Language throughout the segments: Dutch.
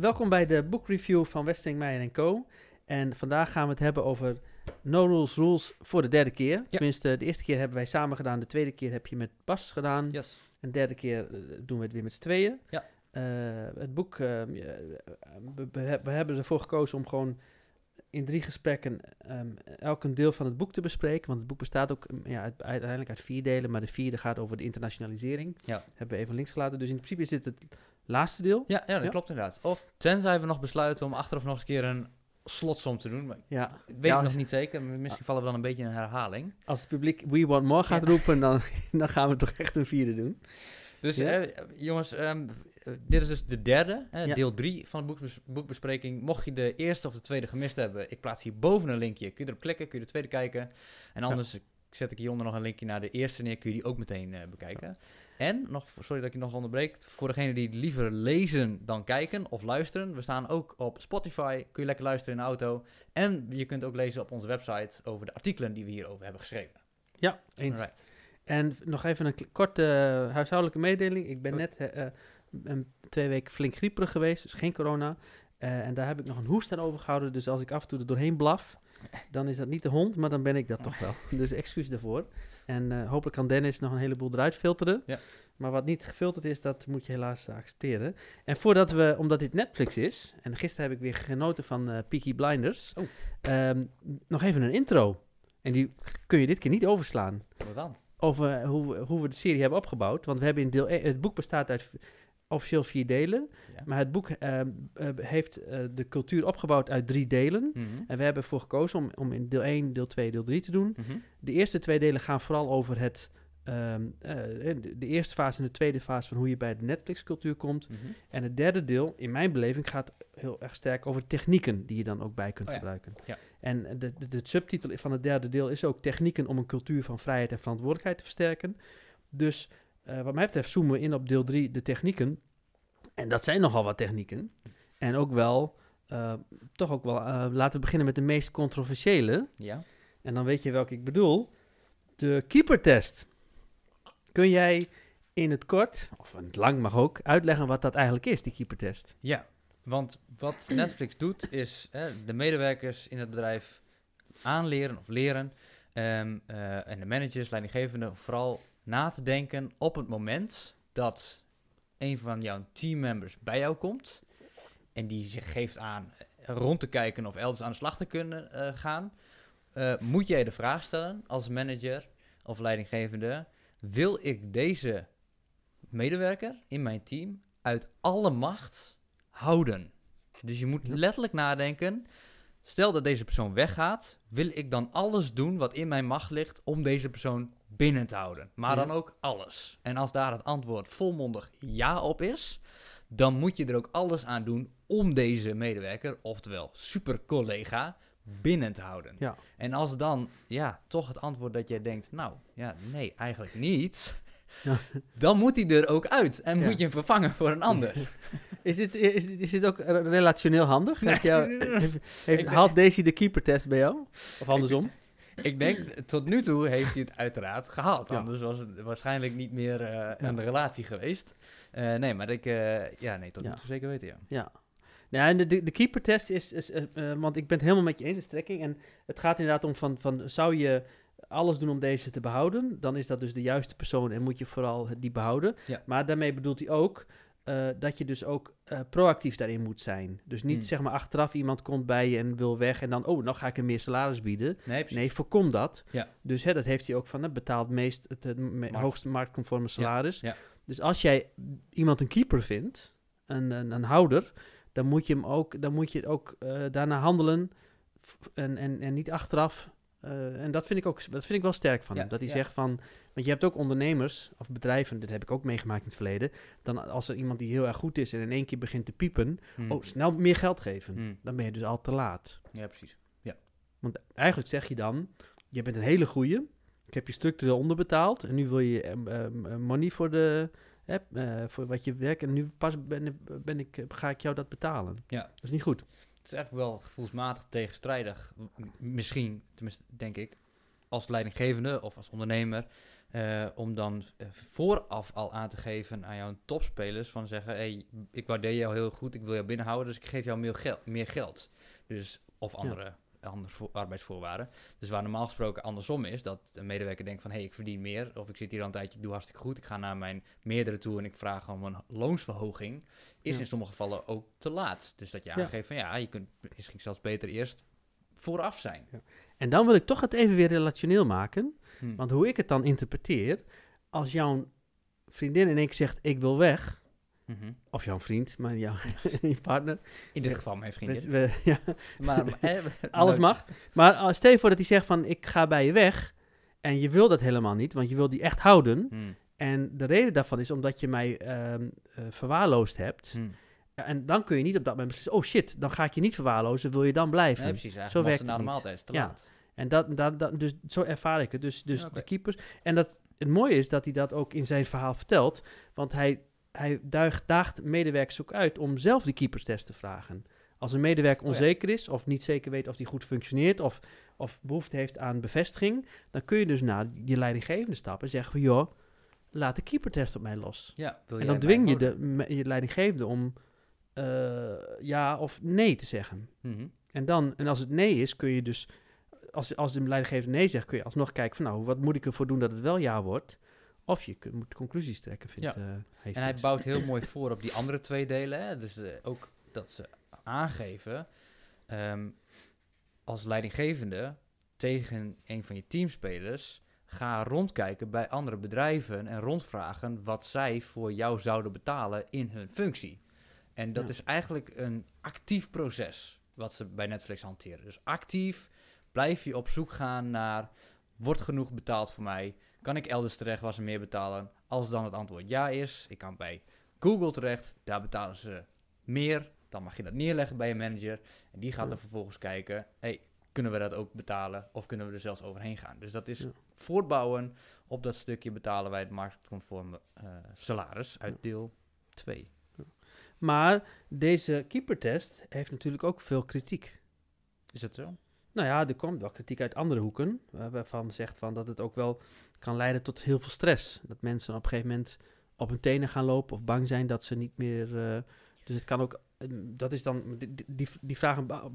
welkom bij de boekreview van Westing Meijer Co. En vandaag gaan we het hebben over No Rules Rules voor de derde keer. Tenminste, de eerste keer hebben wij samen gedaan, de tweede keer heb je met Bas gedaan. Yes. En de derde keer eh, doen we het weer met z'n tweeën. Ja. Eh, het boek, eh, we, hebben ervoor gekozen om gewoon in drie gesprekken ehm, elk een deel van het boek te bespreken. Want het boek bestaat ook ja, uit- uiteindelijk uit vier delen, maar de vierde gaat over de internationalisering. Ja. Hebben we even links gelaten. Dus in principe is dit het laatste deel. Ja, ja dat Ja. klopt inderdaad. Of tenzij we nog besluiten om achteraf nog eens een keer een slotsom te doen. Maar Ja. ik weet Ja, het nog niet zeker. Misschien vallen we dan een beetje in een herhaling. Als het publiek We Want More gaat roepen, dan, dan gaan we toch echt een vierde doen. Dus eh, jongens, ehm, eh, dit is dus de derde, hè, deel 3 van de boekbes- boekbespreking. Mocht je de eerste of de tweede gemist hebben, ik plaats hier boven een linkje. Kun je erop klikken, kun je de tweede kijken. En anders zet ik hieronder nog een linkje naar de eerste neer, kun je die ook meteen eh, bekijken. En, nog, sorry dat ik je nog onderbreek, voor degenen die liever lezen dan kijken of luisteren. We staan ook op Spotify, kun je lekker luisteren in de auto. En je kunt ook lezen op onze website over de artikelen die we hierover hebben geschreven. Ja, eens. Alright. En nog even een korte eh, huishoudelijke mededeling. Ik ben Oh. net eh, eh, een, twee weken flink grieperig geweest, dus geen corona. En daar heb ik nog een hoest aan overgehouden. Dus als ik af en toe er doorheen blaf, dan is dat niet de hond, maar dan ben ik dat toch wel. Dus excuus daarvoor. En eh, hopelijk kan Dennis nog een heleboel eruit filteren. Ja. Maar wat niet gefilterd is, dat moet je helaas accepteren. En voordat we, omdat dit Netflix is, en gisteren heb ik weer genoten van eh Peaky Blinders, Oh. ehm, nog even een intro. En die kun je dit keer niet overslaan Wat dan? over hoe, we- hoe we de serie hebben opgebouwd. Want we hebben in deel 1, het boek bestaat uit officieel vier delen. Ja. Maar het boek ehm, eh, heeft eh, de cultuur opgebouwd uit drie delen. Mhm. En we hebben ervoor gekozen om, om in deel 1, deel 2, deel 3 te doen. Mhm. De eerste twee delen gaan vooral over het, ehm, eh, de, eerste fase en de tweede fase van hoe je bij de Netflix-cultuur komt. Mhm. En het derde deel, in mijn beleving, gaat heel erg sterk over technieken die je dan ook bij kunt Oh ja. gebruiken. Ja. En de, de, de subtitel van het derde deel is ook technieken om een cultuur van vrijheid en verantwoordelijkheid te versterken. Dus eh, wat mij betreft zoomen we in op deel 3, de technieken. En dat zijn nogal wat technieken. En ook wel, eh, toch ook wel, eh, laten we beginnen met de meest controversiële. Ja. En dan weet je welke ik bedoel. De keepertest. Kun jij in het kort, of in het lang mag ook, uitleggen wat dat eigenlijk is, die keepertest? Ja, want wat Netflix doet is hè, de medewerkers in het bedrijf aanleren of leren ehm, eh, en de managers, leidinggevenden, vooral na te denken op het moment dat een van jouw teammembers bij jou komt en die zich geeft aan rond te kijken of elders aan de slag te kunnen eh, gaan, eh, moet jij de vraag stellen als manager of leidinggevende, wil ik deze medewerker in mijn team uit alle macht houden. Dus je moet letterlijk nadenken. Stel dat deze persoon weggaat, wil ik dan alles doen wat in mijn macht ligt om deze persoon binnen te houden. Maar Ja. dan ook alles. En als daar het antwoord volmondig ja op is, dan moet je er ook alles aan doen om deze medewerker, oftewel super collega, binnen te houden. Ja. En als dan ja, toch het antwoord dat jij denkt, nou ja, nee, eigenlijk niet. Ja. Dan moet hij er ook uit en Ja. moet je hem vervangen voor een ander. Is dit, is, is dit ook re- relationeel handig? Nee. Jou- heeft, heeft- haalt Daisy de keepertest bij jou? Of andersom? Ik denk, tot nu toe heeft hij het uiteraard gehaald. Ja. Anders was het waarschijnlijk niet meer eh, een relatie geweest. Eh, nee, maar ik, eh, ja, nee, tot nu toe zeker weten, ja. Ja. Nou, en de, de, de keepertest is, is want ik ben het helemaal met je eens, de strekking. En het gaat inderdaad om van, van, zou je alles doen om deze te behouden? Dan is dat dus de juiste persoon en moet je vooral die behouden. Ja. Maar daarmee bedoelt hij ook eh, dat je dus ook eh, proactief daarin moet zijn. Dus niet Hmm. zeg maar achteraf iemand komt bij je en wil weg en dan, oh, nou ga ik hem meer salaris bieden. Nee, voorkom dat. Ja. Dus hè, dat heeft hij ook van, hè, betaalt meest het, me- Markt. hoogste marktconforme salaris. ja. Dus als jij iemand een keeper vindt, een, een, een houder, dan moet je hem ook, dan moet je ook eh, daarna handelen en, en, en niet achteraf. Eh, en dat vind ik ook, dat vind ik wel sterk van Ja, hem. Dat hij ja. zegt van, want je hebt ook ondernemers of bedrijven, dit heb ik ook meegemaakt in het verleden. Dan als er iemand die heel erg goed is en in één keer begint te piepen, Hmm. oh, snel meer geld geven. Hmm. Dan ben je dus al te laat. Ja, precies. Want eigenlijk zeg je dan, je bent een hele goeie. Ik heb je structureel onderbetaald. En nu wil je ehm, ehm, money voor, de, eh, voor wat je werkt. En nu pas ben, ben ik, ga ik jou dat betalen. Ja. Dat is niet goed. Het is eigenlijk wel gevoelsmatig tegenstrijdig. Misschien, tenminste denk ik, als leidinggevende of als ondernemer. eh, om dan eh, vooraf al aan te geven aan jouw topspelers van zeggen, hey, ik waardeer jou heel goed, ik wil jou binnenhouden, dus ik geef jou meer, geld meer geld. Dus, of andere, andere vo- arbeidsvoorwaarden. Dus waar normaal gesproken andersom is, dat een medewerker denkt van, hé, hey, ik verdien meer, of ik zit hier al een tijdje, ik doe hartstikke goed, ik ga naar mijn meerdere toe en ik vraag om een loonsverhoging, is Ja. in sommige gevallen ook te laat. Dus dat je Ja. aangeeft van, ja, je kunt misschien zelfs beter eerst vooraf zijn. En dan wil ik toch het even weer relationeel maken. Hm. Want hoe ik het dan interpreteer, als jouw vriendin in één keer zegt, ik wil weg, Mhm. of jouw vriend, maar jouw je partner, In dit geval mijn vriendin. we- ja, Maar, eh, alles leuk. mag. Maar als stel je voor dat hij zegt van, ik ga bij je weg, en je wil dat helemaal niet, want je wil die echt houden. Hm. En de reden daarvan is omdat je mij eh, verwaarloosd hebt. Hm. En dan kun je niet op dat moment beslissen, oh shit, dan ga ik je niet verwaarlozen, wil je dan blijven? Nee, precies. Zo werkt het na de maaltijd te Ja. laat. En dat, dat, dat, dus zo ervaar ik het. Dus, dus de keepers. En dat, het mooie is dat hij dat ook in zijn verhaal vertelt. Want hij, hij duigt, daagt medewerkers ook uit om zelf die keeperstest te vragen. Als een medewerker Oh onzeker is of niet zeker weet of die goed functioneert of, of behoefte heeft aan bevestiging, dan kun je dus naar je leidinggevende stappen en zeggen van joh, laat de keepertest op mij los. Ja, wil en dan dwing je, de, je leidinggevende om eh, ja of nee te zeggen. Mhm. En, dan, en als het nee is, kun je dus, als, als de leidinggevende nee zegt, kun je alsnog kijken van nou, wat moet ik ervoor doen dat het wel ja wordt? Of je kunt, moet conclusies trekken, vindt Ja. eh, En hij bouwt heel mooi voor op die andere twee delen. Hè? Dus eh, ook dat ze aangeven ehm, als leidinggevende tegen een van je teamspelers. Ga rondkijken bij andere bedrijven en rondvragen wat zij voor jou zouden betalen in hun functie. En dat Ja. is eigenlijk een actief proces wat ze bij Netflix hanteren. Dus actief blijf je op zoek gaan naar wordt genoeg betaald voor mij? Kan ik elders terecht waar ze meer betalen? Als dan het antwoord ja is, ik kan bij Google terecht, daar betalen ze meer. Dan mag je dat neerleggen bij je manager. En die gaat er vervolgens kijken, hey, kunnen we dat ook betalen? Of kunnen we er zelfs overheen gaan? Dus dat is Ja. voortbouwen op dat stukje betalen wij het marktconforme eh, salaris uit deel 2. Maar deze keepertest heeft natuurlijk ook veel kritiek. Is dat zo? Nou ja, er komt wel kritiek uit andere hoeken, waarvan zegt van dat het ook wel kan leiden tot heel veel stress. Dat mensen op een gegeven moment op hun tenen gaan lopen of bang zijn dat ze niet meer... eh, dus het kan ook... eh, dat is dan... Die, die, die vragen be-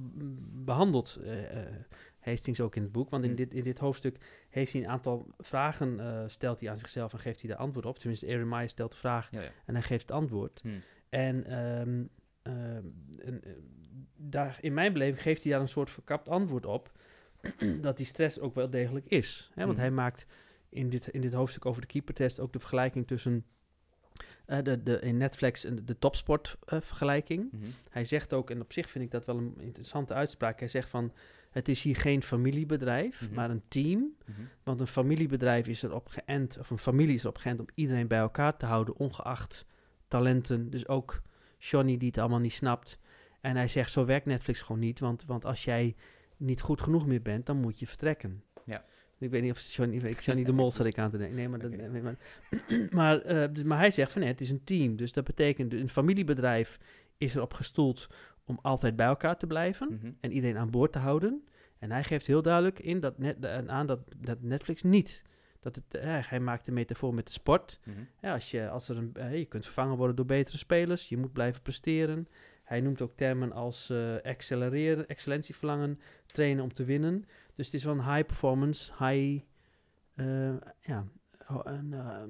behandelt eh, eh, Hastings ook in het boek. Want in Hmm. dit, in dit hoofdstuk heeft hij een aantal vragen... stelt hij aan zichzelf en geeft hij de antwoord op. Tenminste, Aaron Meyer stelt de vraag Ja, ja. en hij geeft het antwoord. Hm. En, ehm, ehm, eh, daar, in mijn beleving geeft hij daar een soort verkapt antwoord op. dat die stress ook wel degelijk is. Hè? Want Mhm. hij maakt in dit, in dit hoofdstuk over de keepertest ook de vergelijking tussen eh, de, de, in Netflix en de topsport eh, vergelijking. Mhm. Hij zegt ook, en op zich vind ik dat wel een interessante uitspraak. Hij zegt van, het is hier geen familiebedrijf, Mhm. maar een team. Mhm. Want een familiebedrijf is erop geënt, of een familie is erop geënt om iedereen bij elkaar te houden, ongeacht talenten. Dus ook Johnny die het allemaal niet snapt. En hij zegt, zo werkt Netflix gewoon niet, want, want als jij niet goed genoeg meer bent, dan moet je vertrekken. Ja. Ik weet niet of Johnny, ik Johnny de Mol zat ik aan te denken. Nee, maar, dat, nee, maar, maar, eh, dus- maar hij zegt van nee, het is een team. Dus dat betekent, een familiebedrijf is erop gestoeld om altijd bij elkaar te blijven Mhm. en iedereen aan boord te houden. En hij geeft heel duidelijk in dat net, aan dat, dat Netflix niet. Dat het, eh, hij maakt de metafoor met de sport. Mhm. Ja, als je, als er een, eh, je kunt vervangen worden door betere spelers. Je moet blijven presteren. Hij noemt ook termen als eh, accelereren, excellentieverlangen, trainen om te winnen. Dus het is wel een high performance, high... eh, ja, en, ehm,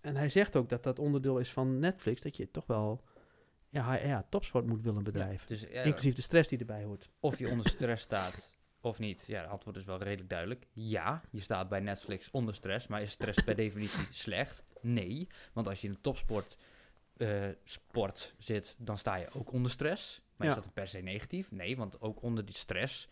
en hij zegt ook dat dat onderdeel is van Netflix. Dat je toch wel ja, high- ja, topsport moet willen bedrijven. Ja, dus ja, Inclusief de stress die erbij hoort. of je onder stress staat of niet. Ja, het antwoord is wel redelijk duidelijk. Ja, je staat bij Netflix onder stress, maar is stress per definitie slecht? Nee, want als je in een topsport eh, sport zit, dan sta je ook onder stress. Maar Ja. is dat per se negatief? Nee, want ook onder die stress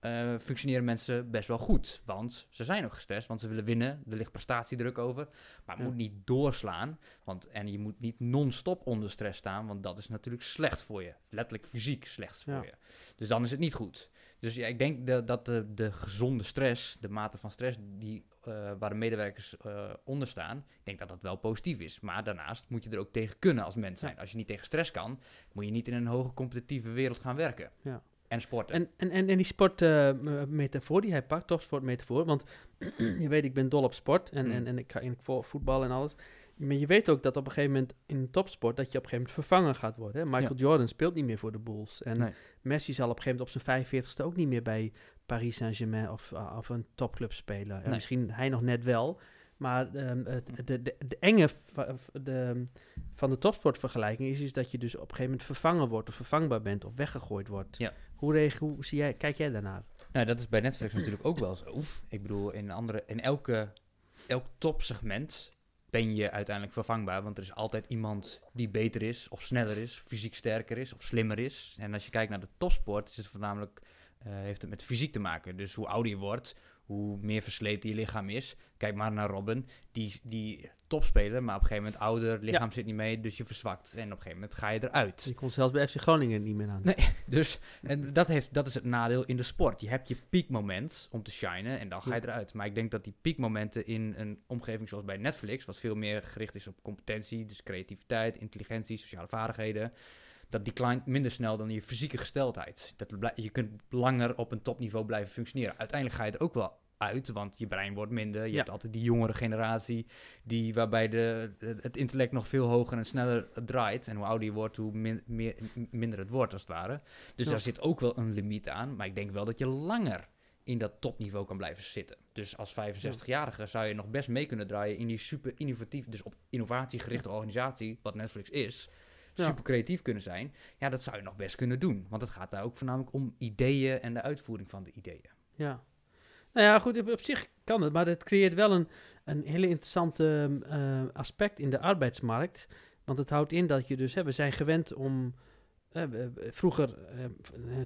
eh, functioneren mensen best wel goed. Want ze zijn ook gestrest, want ze willen winnen. Er ligt prestatiedruk over. Maar het Ja. moet niet doorslaan. Want, en je moet niet non-stop onder stress staan, want dat is natuurlijk slecht voor je. Letterlijk fysiek slecht voor Ja. je. Dus dan is het niet goed. Dus ja, ik denk de- dat de, de gezonde stress, de mate van stress die, eh, waar de medewerkers eh, onder staan, ik denk dat dat wel positief is. Maar daarnaast moet je er ook tegen kunnen als mens zijn. Als je niet tegen stress kan, moet je niet in een hoge competitieve wereld gaan werken. En sporten. En, en, en, en die sportmetafoor die hij pakt, topsportmetafoor, want je weet, ik ben dol op sport en, Mm. en, en ik ga in vo- voetbal en alles. Maar je weet ook dat op een gegeven moment in topsport, dat je op een gegeven moment vervangen gaat worden. Hè? Michael Jordan speelt niet meer voor de Bulls. En Nee. Messi zal op een gegeven moment op zijn 45ste ook niet meer bij Paris Saint-Germain of, uh, of een topclub spelen. En Nee. misschien hij nog net wel. Maar ehm, het, de, de, de enge de, van de topsportvergelijking is, is dat je dus op een gegeven moment vervangen wordt of vervangbaar bent of weggegooid wordt. Ja. Hoe, hoe zie jij, kijk jij daarnaar? Nou, dat is bij Netflix natuurlijk ook wel zo. Ik bedoel, in, andere, in elke, elk topsegment ben je uiteindelijk vervangbaar. Want er is altijd iemand die beter is, of sneller is, fysiek sterker is, of slimmer is. En als je kijkt naar de topsport, is het voornamelijk, eh, heeft het met fysiek te maken. Dus hoe ouder je wordt, hoe meer versleten je lichaam is. Kijk maar naar Robin, die, die topspeler, maar op een gegeven moment ouder, lichaam zit niet mee, dus je verzwakt. En op een gegeven moment ga je eruit. Je kon zelfs bij FC Groningen niet meer aan. Nee. Dus en dat, heeft, dat is het nadeel in de sport. Je hebt je piekmoment om te shinen en dan ga je eruit. Maar ik denk dat die piekmomenten in een omgeving zoals bij Netflix, wat veel meer gericht is op competentie, dus creativiteit, intelligentie, sociale vaardigheden, dat declined minder snel dan je fysieke gesteldheid. Dat je kunt langer op een topniveau blijven functioneren. Uiteindelijk ga je er ook wel uit, want je brein wordt minder. Je Ja. hebt altijd die jongere generatie, die, waarbij de, het intellect nog veel hoger en sneller draait. En hoe ouder je wordt, hoe min- meer, m- minder het wordt, als het ware. Dus Ja. daar zit ook wel een limiet aan. Maar ik denk wel dat je langer in dat topniveau kan blijven zitten. Dus als 65-jarige zou je nog best mee kunnen draaien in die super innovatief, dus op innovatie gerichte organisatie, wat Netflix is. Super creatief kunnen zijn. Ja, dat zou je nog best kunnen doen. Want het gaat daar ook voornamelijk om ideeën en de uitvoering van de ideeën. Ja. Nou ja, goed, op, op zich kan het, maar het creëert wel een, een hele interessante eh, aspect in de arbeidsmarkt. Want het houdt in dat je dus, hè, we zijn gewend om. Eh, we- vroeger, eh, eh,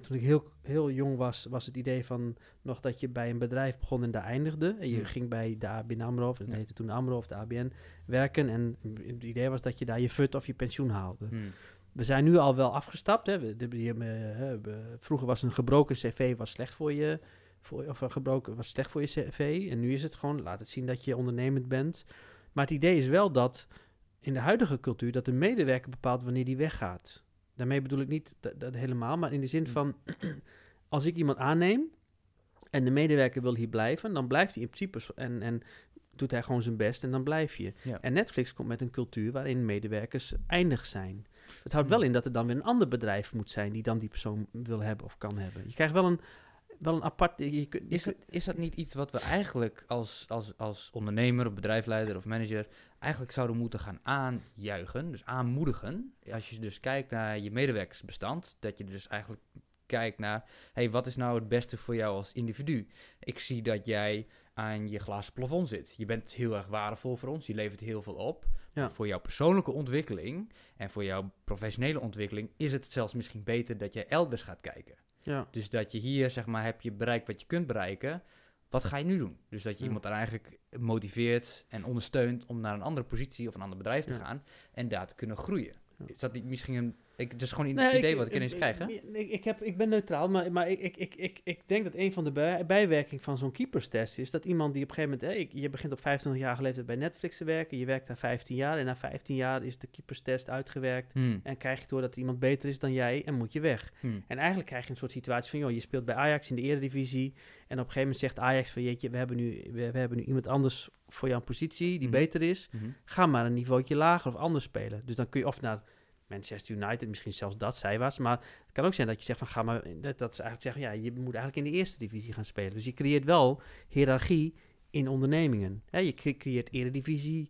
toen ik heel, heel jong was, was het idee van nog dat je bij een bedrijf begon en daar eindigde. En je Hmm. ging bij de ABN AMRO, of dat Ja. heette toen AMRO of de ABN, werken. En het idee was dat je daar je fut of je pensioen haalde. Hmm. We zijn nu al wel afgestapt. Hè. We, de- die, eh, hè, we- vroeger was een gebroken cv was slecht voor je, voor, of een gebroken was slecht voor je cv. En nu is het gewoon, laat het zien dat je ondernemend bent. Maar het idee is wel dat in de huidige cultuur dat de medewerker bepaalt wanneer die weggaat. Daarmee bedoel ik niet dat, dat helemaal, maar in de zin Hm. van als ik iemand aanneem en de medewerker wil hier blijven, dan blijft hij in principe en, en doet hij gewoon zijn best en dan blijf je. Ja. En Netflix komt met een cultuur waarin medewerkers eindig zijn. Het houdt wel Hmm. in dat er dan weer een ander bedrijf moet zijn die dan die persoon wil hebben of kan hebben. Je krijgt wel een, wel een apart... Je, Is, dat, is dat niet iets wat we eigenlijk als, als, als ondernemer of bedrijfsleider of manager eigenlijk zouden moeten gaan aanjuichen, dus aanmoedigen? Als je dus kijkt naar je medewerkersbestand, dat je dus eigenlijk kijkt naar, hey, wat is nou het beste voor jou als individu? Ik zie dat jij aan je glazen plafond zit. Je bent heel erg waardevol voor ons, je levert heel veel op. Ja. Voor jouw persoonlijke ontwikkeling en voor jouw professionele ontwikkeling is het zelfs misschien beter dat je elders gaat kijken. ja. Dus dat je hier, zeg maar, heb je bereikt wat je kunt bereiken. Wat ga je nu doen? Dus dat je iemand dan eigenlijk motiveert en ondersteunt om naar een andere positie of een ander bedrijf te gaan en daar te kunnen groeien. Is dat niet misschien een. Ik, is gewoon een Nee, idee wat ik ineens ik, krijg. Hè? Ik, heb, ik ben neutraal, maar, maar ik, ik, ik, ik, denk dat een van de bij, bijwerkingen van zo'n keeperstest is dat iemand die op een gegeven moment, hè, je begint op 25-jarige leeftijd bij Netflix te werken, je werkt daar 15 jaar en na 15 jaar is de keeperstest uitgewerkt Hmm, en krijg je door dat er iemand beter is dan jij en moet je weg. hmm, En eigenlijk krijg je een soort situatie van, joh, je speelt bij Ajax in de eredivisie en op een gegeven moment zegt Ajax van, jeetje, we hebben nu, we, we hebben nu iemand anders voor jouw positie die Mhm. beter is ga maar een niveautje lager of anders spelen. Dus dan kun je of naar Manchester United, misschien zelfs dat zijwaarts. Maar het kan ook zijn dat je zegt van ga maar, dat, dat ze eigenlijk zeggen, ja, je moet eigenlijk in de eerste divisie gaan spelen. Dus je creëert wel hiërarchie in ondernemingen. Hè, je cre- creëert eredivisie.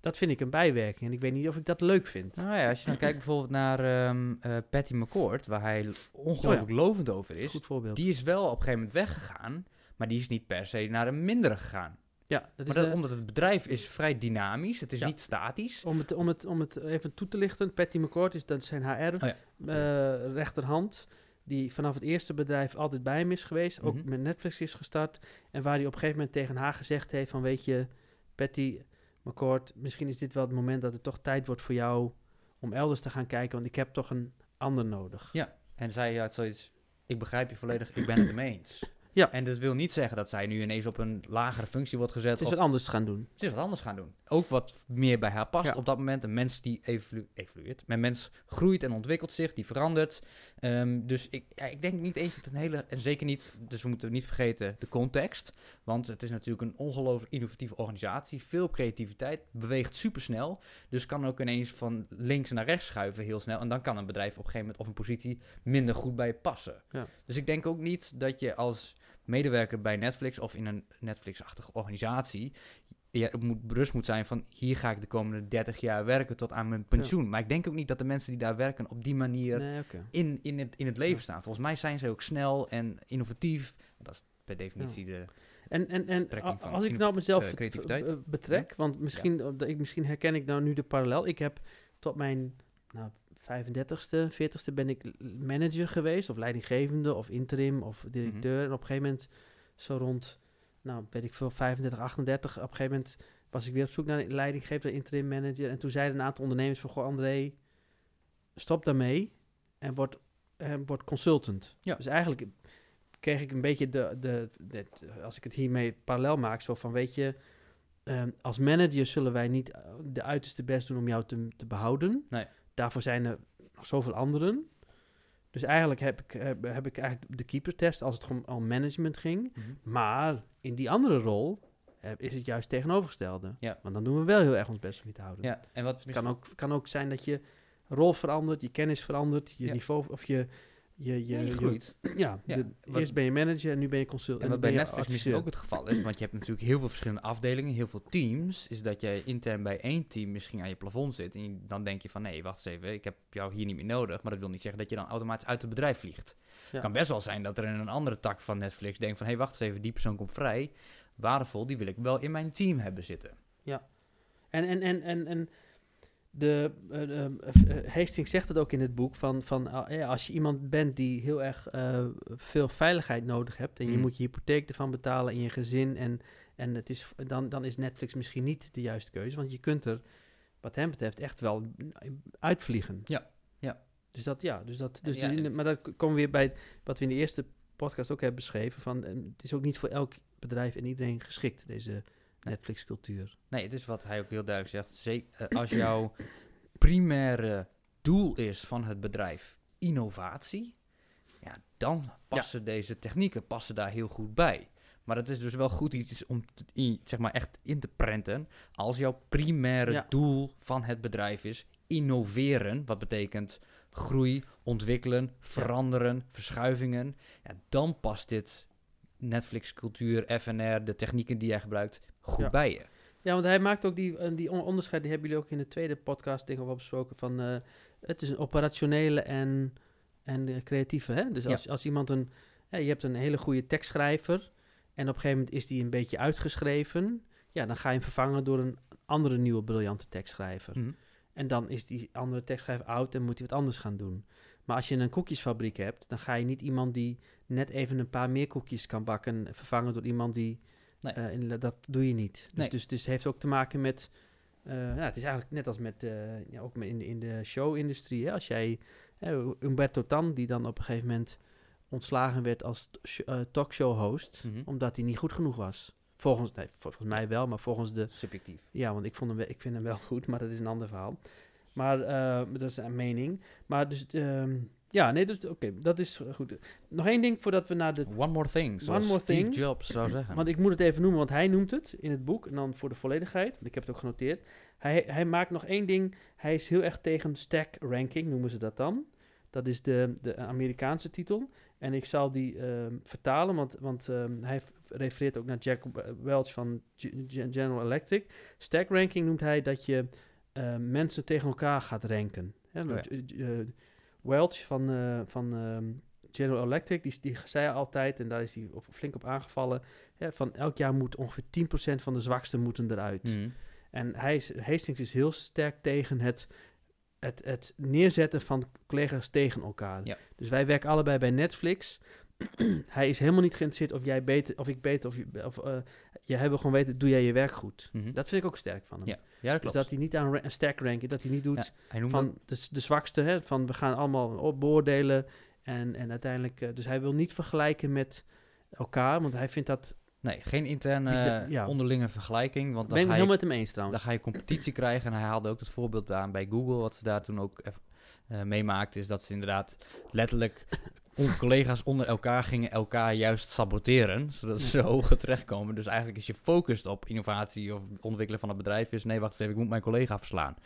Dat vind ik een bijwerking. En ik weet niet of ik dat leuk vind. Nou ja, als je dan kijkt bijvoorbeeld naar ehm eh, Patty McCord, waar hij ongelooflijk lovend over is. Goed voorbeeld. Die is wel op een gegeven moment weggegaan, maar die is niet per se naar een mindere gegaan. Ja, dat is Maar dat, de- omdat het bedrijf is vrij dynamisch, het is Ja. niet statisch. om, het, om, het, om het even toe te lichten, Patty McCord is dat zijn HR Oh ja. eh, rechterhand. Die vanaf het eerste bedrijf altijd bij hem is geweest. Ook Mhm. met Netflix is gestart. En waar hij op een gegeven moment tegen haar gezegd heeft van... Weet je, Patty McCord, misschien is dit wel het moment dat het toch tijd wordt voor jou... om elders te gaan kijken, want ik heb toch een ander nodig. Ja, en zij had zoiets, ik begrijp je volledig, ik ben het ermee eens. Ja. En dat wil niet zeggen dat zij nu ineens op een lagere functie wordt gezet. Het is of wat anders gaan doen. ze is wat anders gaan doen. Ook wat meer bij haar past Ja. op dat moment. Een mens die evolu evolueert. Een mens groeit en ontwikkelt zich, die verandert. Ehm, dus ik, ja, ik denk niet eens dat een hele... En zeker niet, dus we moeten niet vergeten de context. Want het is natuurlijk een ongelooflijk innovatieve organisatie. Veel creativiteit, beweegt supersnel. Dus kan ook ineens van links naar rechts schuiven heel snel. En dan kan een bedrijf op een gegeven moment of een positie minder goed bij je passen. Ja. Dus ik denk ook niet dat je als medewerker bij Netflix of in een Netflix-achtige organisatie je moet bewust moet zijn van hier ga ik de komende 30 jaar werken tot aan mijn pensioen. Maar ik denk ook niet dat de mensen die daar werken op die manier Nee, in, in, het, in het leven Ja. staan. Volgens mij zijn ze ook snel en innovatief. Dat is per definitie de... En, en, en als ik nou mezelf eh, eh, betrek, want misschien, eh, dat ik, misschien herken ik nou nu de parallel. Ik heb tot mijn nou, 35ste, 40ste ben ik manager geweest, of leidinggevende, of interim, of directeur. En op een gegeven moment, zo rond, nou weet ik veel, 35, 38, op een gegeven moment was ik weer op zoek naar een leidinggevende, interim manager. En toen zeiden een aantal ondernemers van, goh André, stop daarmee en word, en word consultant. Ja. Dus eigenlijk kreeg ik een beetje de, de, de, als ik het hiermee parallel maak, zo van weet je, ehm, als manager zullen wij niet eh, de uiterste best doen om jou te, te behouden. Nee. Daarvoor zijn er nog zoveel anderen. Dus eigenlijk heb ik, heb, heb ik eigenlijk de keepertest als het gewoon om management ging. Maar in die andere rol eh, is het juist tegenovergestelde. Ja. Want dan doen we wel heel erg ons best om je te houden. Ja, en wat Het kan ook, kan ook zijn dat je rol verandert, je kennis verandert, je Ja. niveau of je... Je, je- groeit. ja, Ja, de- wat- eerst ben je manager en nu ben je consult. En wat bij Netflix misschien ook het geval is, want je hebt natuurlijk heel veel verschillende afdelingen, heel veel teams, is dat jij intern bij één team misschien aan je plafond zit. En dan denk je van, nee, wacht eens even, ik heb jou hier niet meer nodig. Maar dat wil niet zeggen dat je dan automatisch uit het bedrijf vliegt. Ja. kan best wel zijn dat er in een andere tak van Netflix denkt van, hé, hey, wacht eens even, die persoon komt vrij. Waardevol, die wil ik wel in mijn team hebben zitten. En, en, en, en, en de, eh, eh, eh, Hastings zegt het ook in het boek, van, van ja, als je iemand bent die heel erg veel veiligheid nodig hebt en je Mhm. moet je hypotheek ervan betalen en je gezin en, en het is, dan, dan is Netflix misschien niet de juiste keuze, want je kunt er wat hem betreft echt wel uitvliegen. Ja, ja. Dus dat, ja, dus dat, dus Ja, de- en- maar dat komen we weer bij wat we in de eerste podcast ook hebben beschreven, van het is ook niet voor elk bedrijf en iedereen geschikt, deze Netflix-cultuur. Nee, het is wat hij ook heel duidelijk zegt. Ze- eh, als jouw primaire doel is van het bedrijf innovatie, ja, dan passen deze technieken passen daar heel goed bij. Maar het is dus wel goed iets om te- zeg maar echt in te prenten. Als jouw primaire Ja. doel van het bedrijf is innoveren, wat betekent groei, ontwikkelen, veranderen, verschuivingen, ja, dan past dit Netflix-cultuur, FNR, de technieken die jij gebruikt, goed Ja. bij je. Ja, want hij maakt ook die, eh, die on- onderscheid, die hebben jullie ook in de tweede podcast over besproken, van eh, het is een operationele en, en creatieve. Hè? Dus Ja. als, als iemand een, ja, je hebt een hele goede tekstschrijver en op een gegeven moment is die een beetje uitgeschreven, ja, dan ga je hem vervangen door een andere nieuwe briljante tekstschrijver. Mhm. En dan is die andere tekstschrijver oud en moet hij wat anders gaan doen. Maar als je een koekjesfabriek hebt, dan ga je niet iemand die net even een paar meer koekjes kan bakken vervangen door iemand die. Nee. eh, in- dat doe je niet. Dus, Nee. dus, dus het heeft ook te maken met. eh, ja, het is eigenlijk net als met. eh, ja, ook in, de- in de show-industrie. hè. Als jij. eh, Umberto Tan, die dan op een gegeven moment ontslagen werd als eh, talkshow-host, Mhm. omdat hij niet goed genoeg was. Volgens, nee, volgens mij wel, maar volgens de Subjectief. ja, want ik, vond hem, wel- ik vind hem wel goed, maar dat is een ander verhaal. Maar eh, dat is een mening. Maar dus, ehm, ja, nee, dus, oké, dat is goed. Nog één ding voordat we naar de... One more thing, zoals One more Steve thing. Jobs zou zeggen. Want ik moet het even noemen, want hij noemt het in het boek. En dan voor de volledigheid, want ik heb het ook genoteerd. Hij, hij maakt nog één ding. Hij is heel erg tegen stack ranking, noemen ze dat dan. Dat is de, de Amerikaanse titel. En ik zal die ehm, vertalen, want, want ehm, hij refereert ook naar Jack Welch van General Electric. Stack ranking noemt hij dat je eh, mensen tegen elkaar gaat ranken. Hè, Oh eh, eh, Welch van, eh, van ehm, General Electric, die, die zei altijd, en daar is hij op, flink op aangevallen, hè, van elk jaar moet ongeveer 10% van de zwaksten moeten eruit. Mhm. En hij is, Hastings is heel sterk tegen het, het, het neerzetten van collega's tegen elkaar. Ja. Dus wij werken allebei bij Netflix. hij is helemaal niet geïnteresseerd of jij beter, of ik beter, of, je, of uh, jij wil gewoon weten, doe jij je werk goed? Mhm. Dat vind ik ook sterk van hem. Ja, ja dat dus dat hij niet aan ra- een stack ranken, dat hij niet doet Ja, hij van de, de zwakste, hè, van we gaan allemaal beoordelen en, en uiteindelijk, eh, dus hij wil niet vergelijken met elkaar, want hij vindt dat... Nee, geen interne Bizar- ja. onderlinge vergelijking. Want Ben dan ik het je, helemaal met hem eens trouwens. dan ga je competitie krijgen. En hij haalde ook het voorbeeld aan bij Google. Wat ze daar toen ook eh, meemaakten. Is dat ze inderdaad letterlijk collega's onder elkaar gingen elkaar juist saboteren. Zodat ze hoger terechtkomen. Dus eigenlijk is je focust op innovatie of ontwikkelen van het bedrijf. Is nee, wacht eens even, ik moet mijn collega verslaan.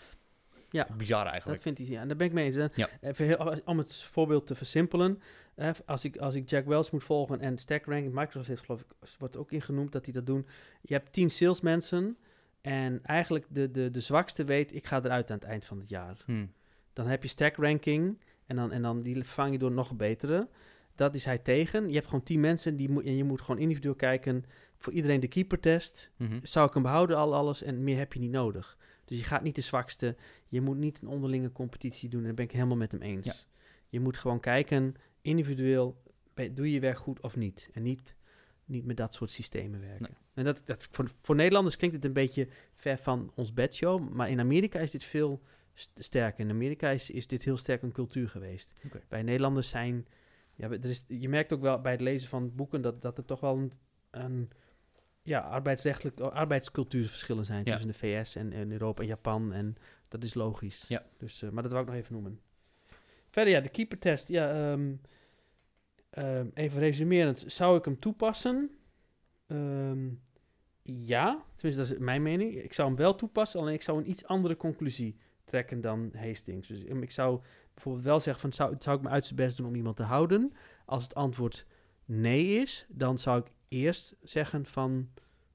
Ja. Bizar Dat eigenlijk. vindt hij, ja, en daar ben ik mee eens. Ja. Even heel- om het voorbeeld te versimpelen. eh, als, ik, als ik Jack Welch moet volgen en Stack Ranking, Microsoft heeft geloof ik, wordt ook ingenoemd dat die dat doen. Je hebt tien salesmensen en eigenlijk de, de, de zwakste weet, ik ga eruit aan het eind van het jaar. Hm. Dan heb je Stack Ranking en dan, en dan die vervang je door nog betere. Dat is hij tegen. Je hebt gewoon tien mensen die moet, en je moet gewoon individueel kijken. Voor iedereen de keeper test. Mhm. Zou ik hem behouden, al alles, en meer heb je niet nodig. Dus je gaat niet de zwakste. Je moet niet een onderlinge competitie doen. En daar ben ik helemaal met hem eens. Ja. Je moet gewoon kijken, individueel, doe je je werk goed of niet. En niet, niet met dat soort systemen werken. Nee. En dat, dat, voor, voor Nederlanders klinkt het een beetje ver van ons bedshow. Maar in Amerika is dit veel st- sterker. In Amerika is, is dit heel sterk een cultuur geweest. Bij Nederlanders zijn... Ja, er is, je merkt ook wel bij het lezen van boeken dat, dat er toch wel een, een ja, arbeidsrechtelijk, arbeidscultuurverschillen zijn Ja. tussen de VS en, en Europa en Japan. En dat is logisch. Ja. Dus, eh, maar dat wou ik nog even noemen. Verder, ja, de keepertest. Ja, ehm, ehm, even resumerend. Zou ik hem toepassen? Ehm, ja, tenminste, dat is mijn mening. Ik zou hem wel toepassen, alleen ik zou een iets andere conclusie trekken dan Hastings. Dus ik zou bijvoorbeeld wel zeggen van, zou, zou ik mijn uiterste best doen om iemand te houden? Als het antwoord nee is, dan zou ik eerst zeggen van,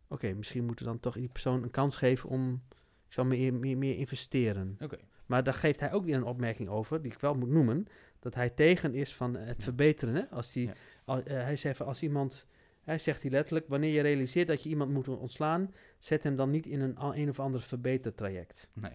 oké, misschien moeten we dan toch die persoon een kans geven om, ik zou meer, meer, meer investeren. Oké. Maar daar geeft hij ook weer een opmerking over, die ik wel moet noemen, dat hij tegen is van het Ja. verbeteren. Hè? Als die, Ja. al- eh, hij zegt van als iemand, hij zegt hij letterlijk, wanneer je realiseert dat je iemand moet ontslaan, zet hem dan niet in een, een of ander verbetertraject. Nee.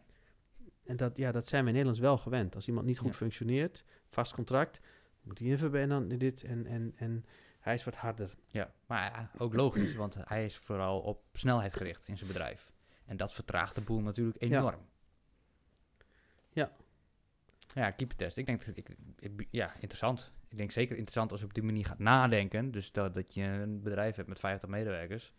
En dat, ja, dat zijn we in Nederlands wel gewend. Als iemand niet goed Ja. functioneert, vast contract, moet hij even en dan dit en, en, en hij is wat harder. Ja, maar ja, ook logisch, want hij is vooral op snelheid gericht in zijn bedrijf. En dat vertraagt de boel natuurlijk enorm. Ja. Ja, keepertest. Ik denk dat ik, ik- ja, interessant. Ik denk zeker interessant als je op die manier gaat nadenken. Dus dat, dat je een bedrijf hebt met 50 medewerkers.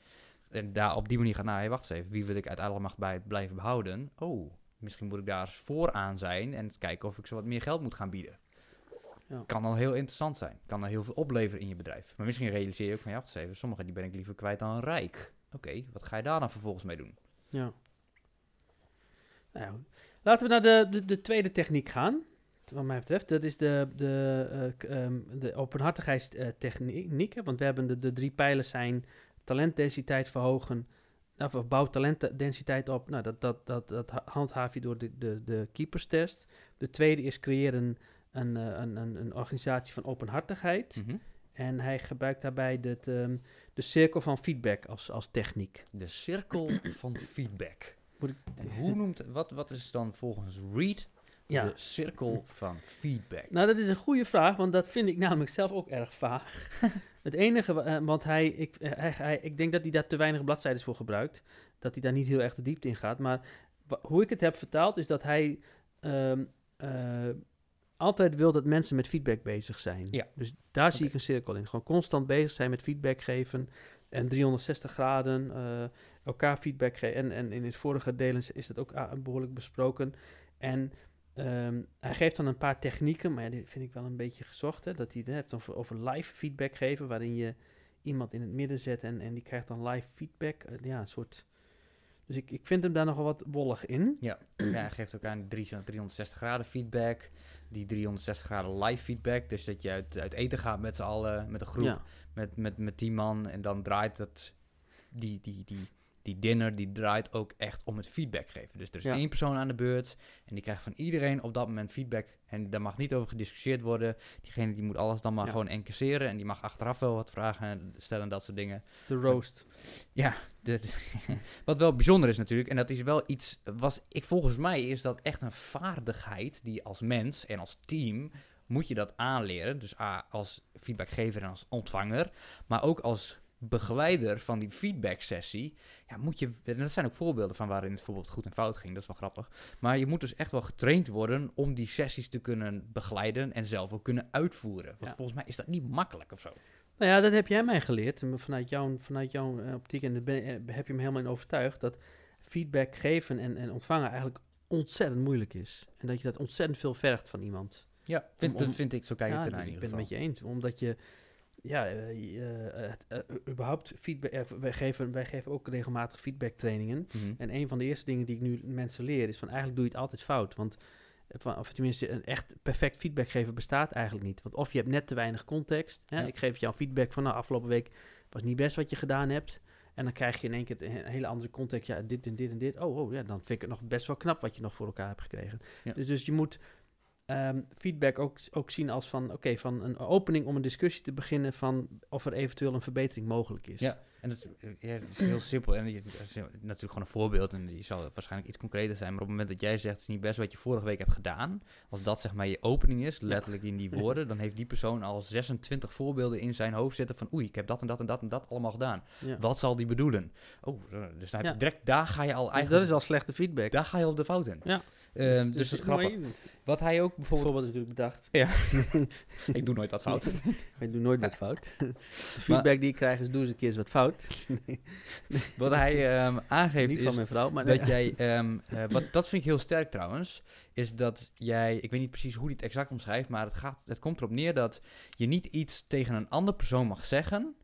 En daar op die manier gaat na, hey, wacht eens even, wie wil ik uiteindelijk mag bij blijven behouden? Oh, misschien moet ik daar vooraan zijn en kijken of ik ze wat meer geld moet gaan bieden. Ja. Kan al heel interessant zijn. Kan al heel veel opleveren in je bedrijf. Maar misschien realiseer je ook van, ja, wacht even, sommige die ben ik liever kwijt dan rijk. Oké, wat ga je daar dan vervolgens mee doen? Ja. Nou laten we naar de, de, de tweede techniek gaan. Wat mij betreft, dat is de, de, eh, ehm, de openhartigheidstechniek. hè, Want we hebben de, de drie pijlers zijn talentdensiteit verhogen. Of of bouw talentdensiteit op. Nou, dat, dat, dat, dat ha- handhaaf je door de, de, de keeperstest. De tweede is creëren een, eh, een, een, een organisatie van openhartigheid. Mhm. En hij gebruikt daarbij de, ehm, de cirkel van feedback als, als techniek. De cirkel van feedback. Moet ik, En hoe noemt, wat, wat is dan volgens Reed ja. de cirkel van feedback? Nou, dat is een goede vraag, want dat vind ik namelijk zelf ook erg vaag. het enige, eh, want hij ik, eh, hij, hij, ik denk dat hij daar te weinig bladzijden voor gebruikt. Dat hij daar niet heel erg de diepte in gaat. Maar hoe ik het heb vertaald, is dat hij ehm, eh, altijd wil dat mensen met feedback bezig zijn. Ja. Dus daar zie ik een cirkel in. Gewoon constant bezig zijn met feedback geven. En 360 graden elkaar feedback geven. En, en in het vorige deel is, is dat ook ah, behoorlijk besproken. En ehm, hij geeft dan een paar technieken, maar ja, die vind ik wel een beetje gezocht. Hè, dat hij het heeft over, over live feedback geven, waarin je iemand in het midden zet en, en die krijgt dan live feedback. Eh, ja, een soort... Dus ik, ik vind hem daar nog wel wat wollig in. Ja, ja hij geeft ook aan drie- 360 graden feedback. Die 360 graden live feedback. Dus dat je uit, uit eten gaat met z'n allen, met een groep, Ja, met, met, met tien man. En dan draait dat, die, die, die, die dinner, die draait ook echt om het feedback geven. Dus er is Ja. één persoon aan de beurt. En die krijgt van iedereen op dat moment feedback. En daar mag niet over gediscussieerd worden. Diegene die moet alles dan maar Ja. gewoon encaisseren. En die mag achteraf wel wat vragen stellen, dat soort dingen. de roast. De, wat wel bijzonder is natuurlijk, en dat is wel iets, was ik volgens mij is dat echt een vaardigheid die als mens en als team moet je dat aanleren. Dus A, als feedbackgever en als ontvanger, maar ook als begeleider van die feedback sessie, ja, moet je, en dat zijn ook voorbeelden van waarin het bijvoorbeeld goed en fout ging, dat is wel grappig. Maar je moet dus echt wel getraind worden om die sessies te kunnen begeleiden en zelf ook kunnen uitvoeren. Want Ja. volgens mij is dat niet makkelijk of zo. Nou ja, dat heb jij mij geleerd. Vanuit jouw, vanuit jouw eh, optiek. En daar ben, eh, heb je me helemaal in overtuigd. Dat feedback geven en, en ontvangen eigenlijk ontzettend moeilijk is. En dat je dat ontzettend veel vergt van iemand. Ja, vind, Om- dat om- vind ik, zo kijk ja, ik ernaar in ik ieder ben het geval. met je eens. Omdat je, ja, eh, eh, het, eh, überhaupt feedback, wij, geven, wij geven ook regelmatig feedback trainingen. Mhm. En een van de eerste dingen die ik nu mensen leer is van eigenlijk doe je het altijd fout. Want, of tenminste, een echt perfect feedback geven bestaat eigenlijk niet. Want of je hebt net te weinig context. Hè? Ja. Ik geef jou feedback van nou, afgelopen week was niet best wat je gedaan hebt. En dan krijg je in één keer een hele andere context. Ja, dit en dit en dit. Oh, oh ja, dan vind ik het nog best wel knap wat je nog voor elkaar hebt gekregen. Ja. Dus, dus je moet ehm, feedback ook, ook zien als van, oké, van een opening om een discussie te beginnen van of er eventueel een verbetering mogelijk is. Ja, en dat is, eh, ja, het is heel simpel. En je- het is natuurlijk gewoon een voorbeeld. En die zal waarschijnlijk iets concreter zijn. Maar op het moment dat jij zegt, het is niet best wat je vorige week hebt gedaan. Als dat zeg maar je opening is, letterlijk in die woorden. Dan heeft die persoon al 26 voorbeelden in zijn hoofd zitten van... Oei, ik heb dat en dat en dat en dat allemaal gedaan. Ja. Wat zal die bedoelen? Oh, dus dan heb je Ja. direct, daar ga je al Dus eigenlijk... dat is al slechte feedback. Daar ga je op de fout in. Ja. Ehm, dus, dat is grappig. Wat hij ook bijvoorbeeld... Voorbeeld is natuurlijk bedacht. Ik doe nooit wat fout. Ik doe nooit wat fout. De feedback die ik krijg is doe eens een keer eens wat fout. Wat hij ehm, aangeeft Niet is... van mijn vrouw, maar dat jij, ehm, eh, wat, dat vind ik heel sterk trouwens, is dat jij, ik weet niet precies hoe hij het exact omschrijft, maar het, gaat, het komt erop neer dat je niet iets tegen een andere persoon mag zeggen,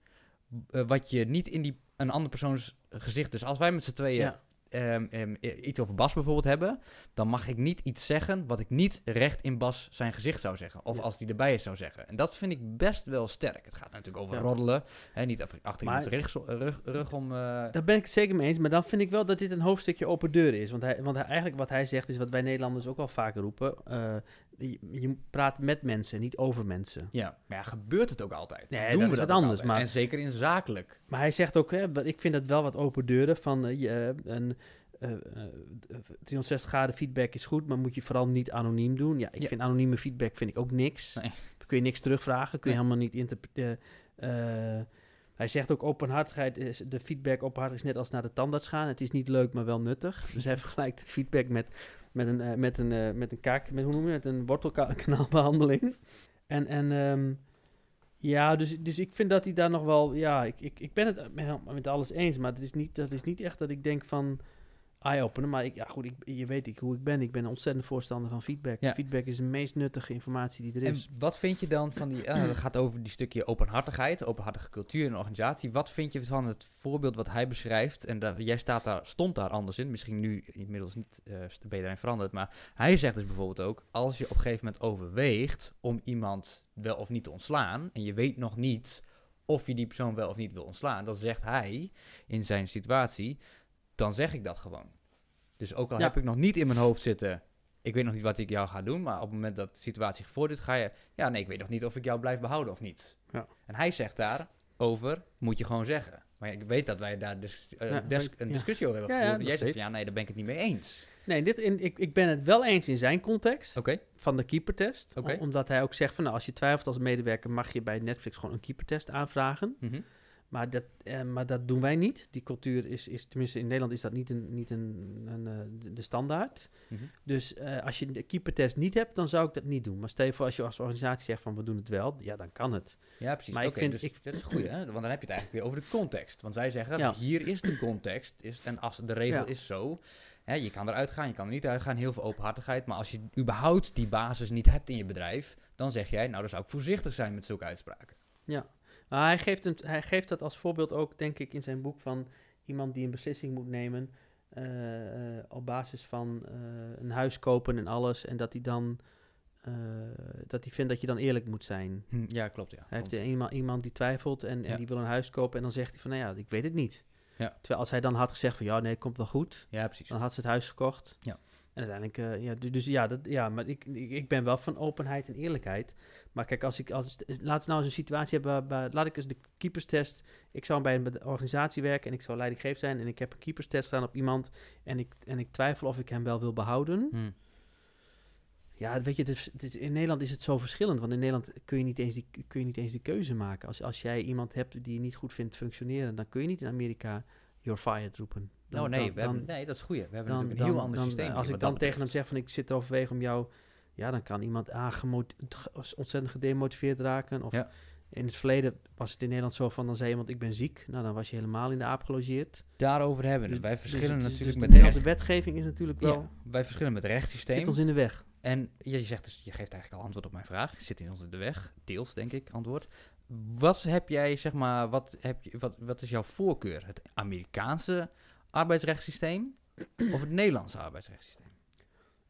eh, wat je niet in die, een andere persoons gezicht, dus als wij met z'n tweeën ja. Ehm, ehm, iets over Bas bijvoorbeeld hebben, dan mag ik niet iets zeggen wat ik niet recht in Bas zijn gezicht zou zeggen, of Ja. als die erbij is zou zeggen. En dat vind ik best wel sterk. Het gaat natuurlijk over Ja. roddelen, hè, niet achter, achter Maar- iemands rug, rug, rug om... eh, Daar ben ik het zeker mee eens, maar dan vind ik wel dat dit een hoofdstukje open deur is. Want, hij, want hij, eigenlijk wat hij zegt is wat wij Nederlanders ook al vaker roepen. eh, je, je praat met mensen, niet over mensen. Ja, maar ja, gebeurt het ook altijd? Nee, Doen dat we ook anders, maar- En zeker in zakelijk. Maar hij zegt ook, hè, ik vind dat wel wat open deuren. Van je, eh, een eh, eh, 360 graden feedback is goed, maar moet je vooral niet anoniem doen. Ja, ik Ja. vind anonieme feedback vind ik ook niks. Nee. Kun je niks terugvragen, kun je Nee. helemaal niet interpreteren. hij zegt ook openhartigheid is de feedback openhartig is net als naar de tandarts gaan. Het is niet leuk, maar wel nuttig. Dus hij vergelijkt het feedback met, met een, eh, met een, eh, met een kaak, met, hoe noem je het, een wortelkanaalbehandeling. En, en ehm, ja, dus, dus ik vind dat hij daar nog wel, ja, ik, ik, ik ben het met, met alles eens, maar het is niet, dat is niet echt dat ik denk van eye-opener. Maar ik, ja, goed, ik, je weet ik, hoe ik ben. Ik ben een ontzettend voorstander van feedback. Ja. Feedback is de meest nuttige informatie die er En is. wat vind je dan van die... het gaat over die stukje openhartigheid, openhartige cultuur in een organisatie. Wat vind je van het voorbeeld wat hij beschrijft? En dat, jij staat daar, stond daar anders in. Misschien nu inmiddels niet, eh ben je daarin veranderd. Maar hij zegt dus bijvoorbeeld ook... Als je op een gegeven moment overweegt om iemand wel of niet te ontslaan... en je weet nog niet of je die persoon wel of niet wil ontslaan... dan zegt hij in zijn situatie... dan zeg ik dat gewoon. Dus ook al Ja. heb ik nog niet in mijn hoofd zitten... ik weet nog niet wat ik jou ga doen... maar op het moment dat de situatie gevorderd ga je... ja, nee, ik weet nog niet of ik jou blijf behouden of niet. Ja. En hij zegt daarover, moet je gewoon zeggen. Maar ik weet dat wij daar dus, eh, Ja, een discussie over hebben gevoerd. Jij zegt van, ja, nee, daar ben ik het niet mee eens. Nee, dit in, ik, ik ben het wel eens in zijn context van de keepertest. Oké. Om- omdat hij ook zegt van, nou, als je twijfelt als medewerker, mag je bij Netflix gewoon een keepertest aanvragen. mhm. Maar dat, eh, maar dat doen wij niet. Die cultuur is, is tenminste in Nederland is dat niet, een, niet een, een, eh, de- standaard. Mhm. Dus eh, als je de keepertest niet hebt, dan zou ik dat niet doen. Maar stel je voor als je als organisatie zegt van we doen het wel, ja, dan kan het. Ja, precies. Maar ik vind- dus ik- dat is goed, hè? Want dan heb je het eigenlijk weer over de context. Want zij zeggen, Ja. hier is de context. Is, en als de regel Ja. is zo... Hè, je kan eruit gaan, je kan er niet uitgaan. Heel veel openhartigheid. Maar als je überhaupt die basis niet hebt in je bedrijf... dan zeg jij, nou, dan zou ik voorzichtig zijn met zulke uitspraken. Ja. Maar hij geeft, hem, hij geeft dat als voorbeeld ook, denk ik, in zijn boek van iemand die een beslissing moet nemen. eh, eh, op basis van eh, een huis kopen en alles. En dat hij dan. dat hij vindt dat je dan eerlijk moet zijn. Hm, ja, klopt, ja. Hij heeft iemand, iemand die twijfelt en, en Ja. die wil een huis kopen. En dan zegt hij van, nou ja, ik weet het niet. Ja. Terwijl als hij dan had gezegd van, ja, nee, het komt wel goed. Ja, precies. Dan had ze het huis gekocht. Ja. En uiteindelijk, ja, du- dus ja, dat, ja maar ik, ik ben wel van openheid en eerlijkheid. Maar kijk, als ik, als, laten we nou eens een situatie hebben, waar- laat ik eens de keeperstest. Ik zou bij een organisatie werken en ik zou leidinggevend zijn. En ik heb een keeperstest staan op iemand. En ik, en ik twijfel of ik hem wel wil behouden. Hm. Ja, weet je, het is, het is- in Nederland is het zo verschillend. Want in Nederland kun je niet eens die, kun je niet eens die keuze maken. Als, als jij iemand hebt die je niet goed vindt functioneren, dan kun je niet in Amerika you're fired roepen. Dan- oh nee, dan- we hebben, dan- nee, dat is goed. We hebben dan, natuurlijk een heel ander systeem. Als ik dan tegen hem zeg van ik zit overwegen om jou... Ja, dan kan iemand A, gemot- ge- ontzettend gedemotiveerd raken. Of Ja. In het verleden was het in Nederland zo van, dan zei iemand ik ben ziek. Nou, dan was je helemaal in de aap gelogeerd. Daarover hebben. Dus wij Dus verschillen natuurlijk dus met de Nederlandse recht- wetgeving is natuurlijk wel, Ja, wij verschillen met het rechtssysteem. zit ons in de weg. En je zegt dus, je geeft eigenlijk al antwoord op mijn vraag. Zit in ons in de weg, deels denk ik, antwoord. Wat heb jij, zeg maar, wat, heb je, wat, wat is jouw voorkeur? Het Amerikaanse arbeidsrechtssysteem of het Nederlandse arbeidsrechtssysteem?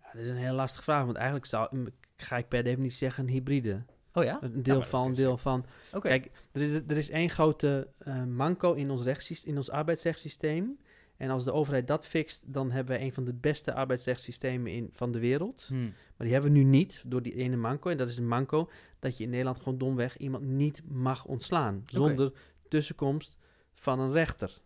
Ja, dat is een heel lastige vraag, want eigenlijk zou, ga ik per definitie zeggen een hybride. Oh ja? Een deel van, een deel van. Oké. Kijk, er is, er is één grote eh, manco in ons, rechtssysteem, in ons arbeidsrechtssysteem. En als de overheid dat fixt, dan hebben we een van de beste arbeidsrechtssystemen in, van de wereld. Hm. Maar die hebben we nu niet door die ene manco. En dat is een manco dat je in Nederland gewoon domweg iemand niet mag ontslaan. Zonder tussenkomst van een rechter.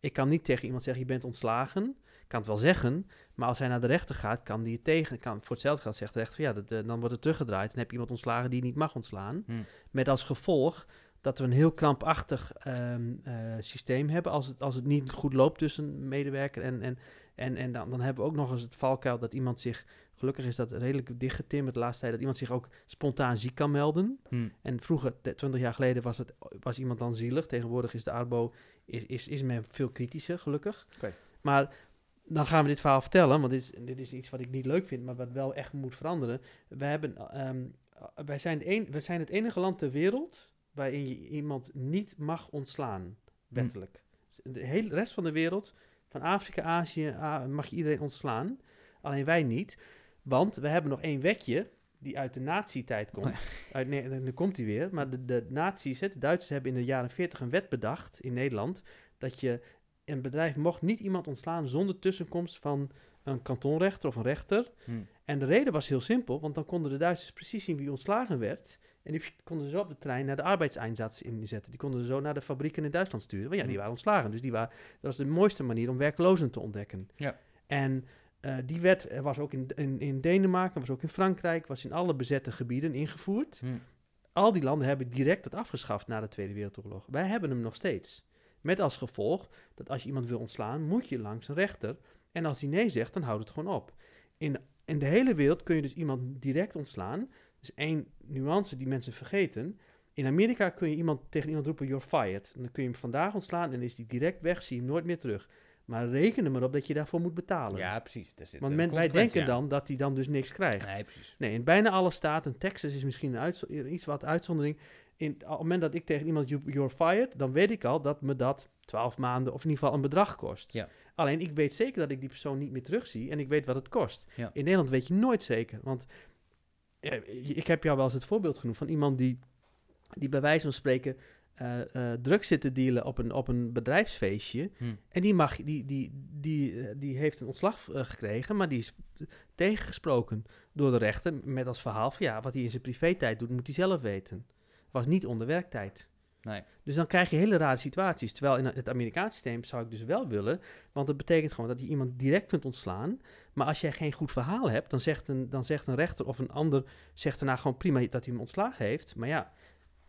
Ik kan niet tegen iemand zeggen, je bent ontslagen. Kan het wel zeggen, maar als hij naar de rechter gaat, kan die het tegen. Kan, voor hetzelfde geld zegt de rechter, van, ja, dat, eh, dan wordt het teruggedraaid. En heb je iemand ontslagen die je niet mag ontslaan. Hm. Met als gevolg dat we een heel krampachtig ehm, eh, systeem hebben. Als het, als het niet goed loopt tussen medewerker en... en en, en dan, dan hebben we ook nog eens het valkuil dat iemand zich, gelukkig is dat redelijk dichtgetimmerd de laatste tijd, dat iemand zich ook spontaan ziek kan melden. Hm. En vroeger, de- 20 jaar geleden, was, het, was iemand dan zielig. Tegenwoordig is de ARBO is, is, is men veel kritischer, gelukkig. Maar dan gaan we dit verhaal vertellen, want dit is, dit is iets wat ik niet leuk vind, maar wat wel echt moet veranderen. Wij, hebben, ehm, wij, zijn, een, zijn het enige land ter wereld waarin je iemand niet mag ontslaan, wettelijk. De hele rest van de wereld, van Afrika, Azië, mag je iedereen ontslaan. Alleen wij niet, want we hebben nog één wetje die uit de nazi-tijd komt. Oh. Uit, nee, dan komt hij weer. Maar de, de nazi's, hè, de Duitsers hebben in de jaren 40 een wet bedacht in Nederland. Dat je een bedrijf mocht niet iemand ontslaan zonder tussenkomst van een kantonrechter of een rechter. Hm. En de reden was heel simpel, want dan konden de Duitsers precies zien wie ontslagen werd. En die konden ze zo op de trein naar de arbeidseinsatz inzetten. Die konden ze zo naar de fabrieken in Duitsland sturen. Want ja, die Hm. waren ontslagen. Dus die waren, dat was de mooiste manier om werklozen te ontdekken. Ja. En eh, die wet eh, was ook in, in, in Denemarken, was ook in Frankrijk, was in alle bezette gebieden ingevoerd. Hm. Al die landen hebben direct het afgeschaft na de Tweede Wereldoorlog. Wij hebben hem nog steeds. Met als gevolg dat als je iemand wil ontslaan, moet je langs een rechter. En als hij nee zegt, dan houdt het gewoon op. In, in de hele wereld kun je dus iemand direct ontslaan. Dus één nuance die mensen vergeten. In Amerika kun je iemand, tegen iemand roepen, you're fired. En dan kun je hem vandaag ontslaan en is hij direct weg, zie je hem nooit meer terug. Maar reken er maar op dat je daarvoor moet betalen. Ja, precies. Daar zit Want men, wij denken aan. dan dat hij dan dus niks krijgt. Nee, precies. Nee, in bijna alle staten, Texas is misschien een iets wat uitzondering. In, op het moment dat ik tegen iemand, "You- you're fired, dan weet ik al dat me dat 12 maanden of in ieder geval een bedrag kost. Ja. Alleen ik weet zeker dat ik die persoon niet meer terugzie en ik weet wat het kost. Ja. In Nederland weet je nooit zeker, want ik heb jou wel eens het voorbeeld genoemd van iemand die, die bij wijze van spreken drugs zit te dealen op een, op een bedrijfsfeestje. Hm. En die, mag, die, die, die, eh, die heeft een ontslag gekregen, maar die is tegengesproken door de rechter met als verhaal van ja, wat hij in zijn privé-tijd doet, moet hij zelf weten. Was niet onder werktijd. Nee. Dus dan krijg je hele rare situaties. Terwijl in het Amerikaanse systeem zou ik dus wel willen, want dat betekent gewoon dat je iemand direct kunt ontslaan. Maar als jij geen goed verhaal hebt, dan zegt een, dan zegt een rechter of een ander zegt daarna gewoon prima dat hij hem ontslagen heeft. Maar ja,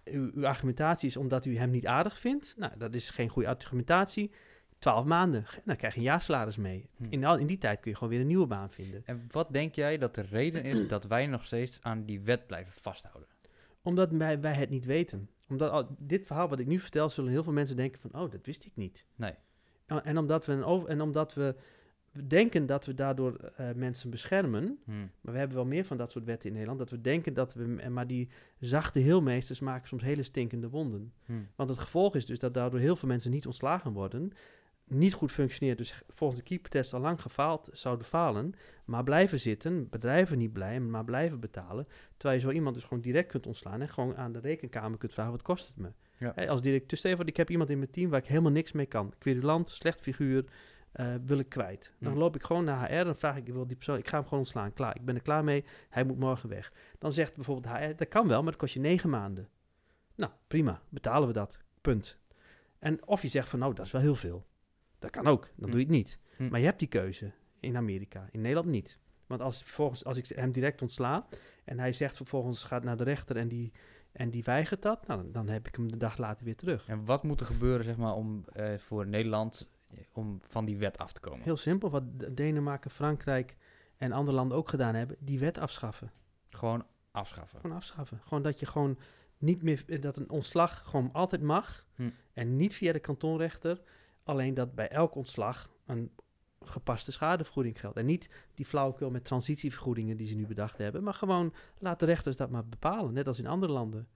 uw, uw argumentatie is omdat u hem niet aardig vindt. Nou, dat is geen goede argumentatie. 12 maanden, dan krijg je een jaarsalaris mee. Hm. In, al, in die tijd kun je gewoon weer een nieuwe baan vinden. En wat denk jij dat de reden is dat wij nog steeds aan die wet blijven vasthouden? Omdat wij, wij het niet weten. Omdat dit verhaal wat ik nu vertel, zullen heel veel mensen denken van, oh, dat wist ik niet. Nee. En, en omdat we, een over, en omdat we denken dat we daardoor eh, mensen beschermen, Hm. maar we hebben wel meer van dat soort wetten in Nederland, dat we denken dat we, maar die zachte heelmeesters maken soms hele stinkende wonden. Hm. Want het gevolg is dus dat daardoor heel veel mensen niet ontslagen worden, niet goed functioneert, dus volgens de keepertest al lang gefaald zouden falen, maar blijven zitten, bedrijven niet blij, maar blijven betalen, terwijl je zo iemand dus gewoon direct kunt ontslaan en gewoon aan de rekenkamer kunt vragen, wat kost het me? Ja. Als directeur, stel ik heb iemand in mijn team waar ik helemaal niks mee kan, querulant, slecht figuur, eh, wil ik kwijt. Dan loop ik gewoon naar HR en vraag ik, ik wil die persoon, ik ga hem gewoon ontslaan, klaar, ik ben er klaar mee, hij moet morgen weg. Dan zegt bijvoorbeeld HR, dat kan wel, maar dat kost je negen maanden. Nou, prima, betalen we dat, punt. En of je zegt van, nou, dat is wel heel veel. Dat kan ook, dan Hm. doe je het niet. Hm. Maar je hebt die keuze in Amerika, in Nederland niet. Want als, vervolgens, als ik hem direct ontsla en hij zegt vervolgens gaat naar de rechter en die, en die weigert dat, nou, dan, heb ik hem de dag later weer terug. En wat moet er gebeuren, zeg maar, om eh, voor Nederland eh, om van die wet af te komen? Heel simpel, wat Denemarken, Frankrijk en andere landen ook gedaan hebben, die wet afschaffen. Gewoon afschaffen. Gewoon afschaffen. Gewoon dat je gewoon niet meer, dat een ontslag gewoon altijd mag. Hm. En niet via de kantonrechter. Alleen dat bij elk ontslag een gepaste schadevergoeding geldt. En niet die flauwekul met transitievergoedingen die ze nu bedacht hebben. Maar gewoon laat de rechters dat maar bepalen. Net als in andere landen.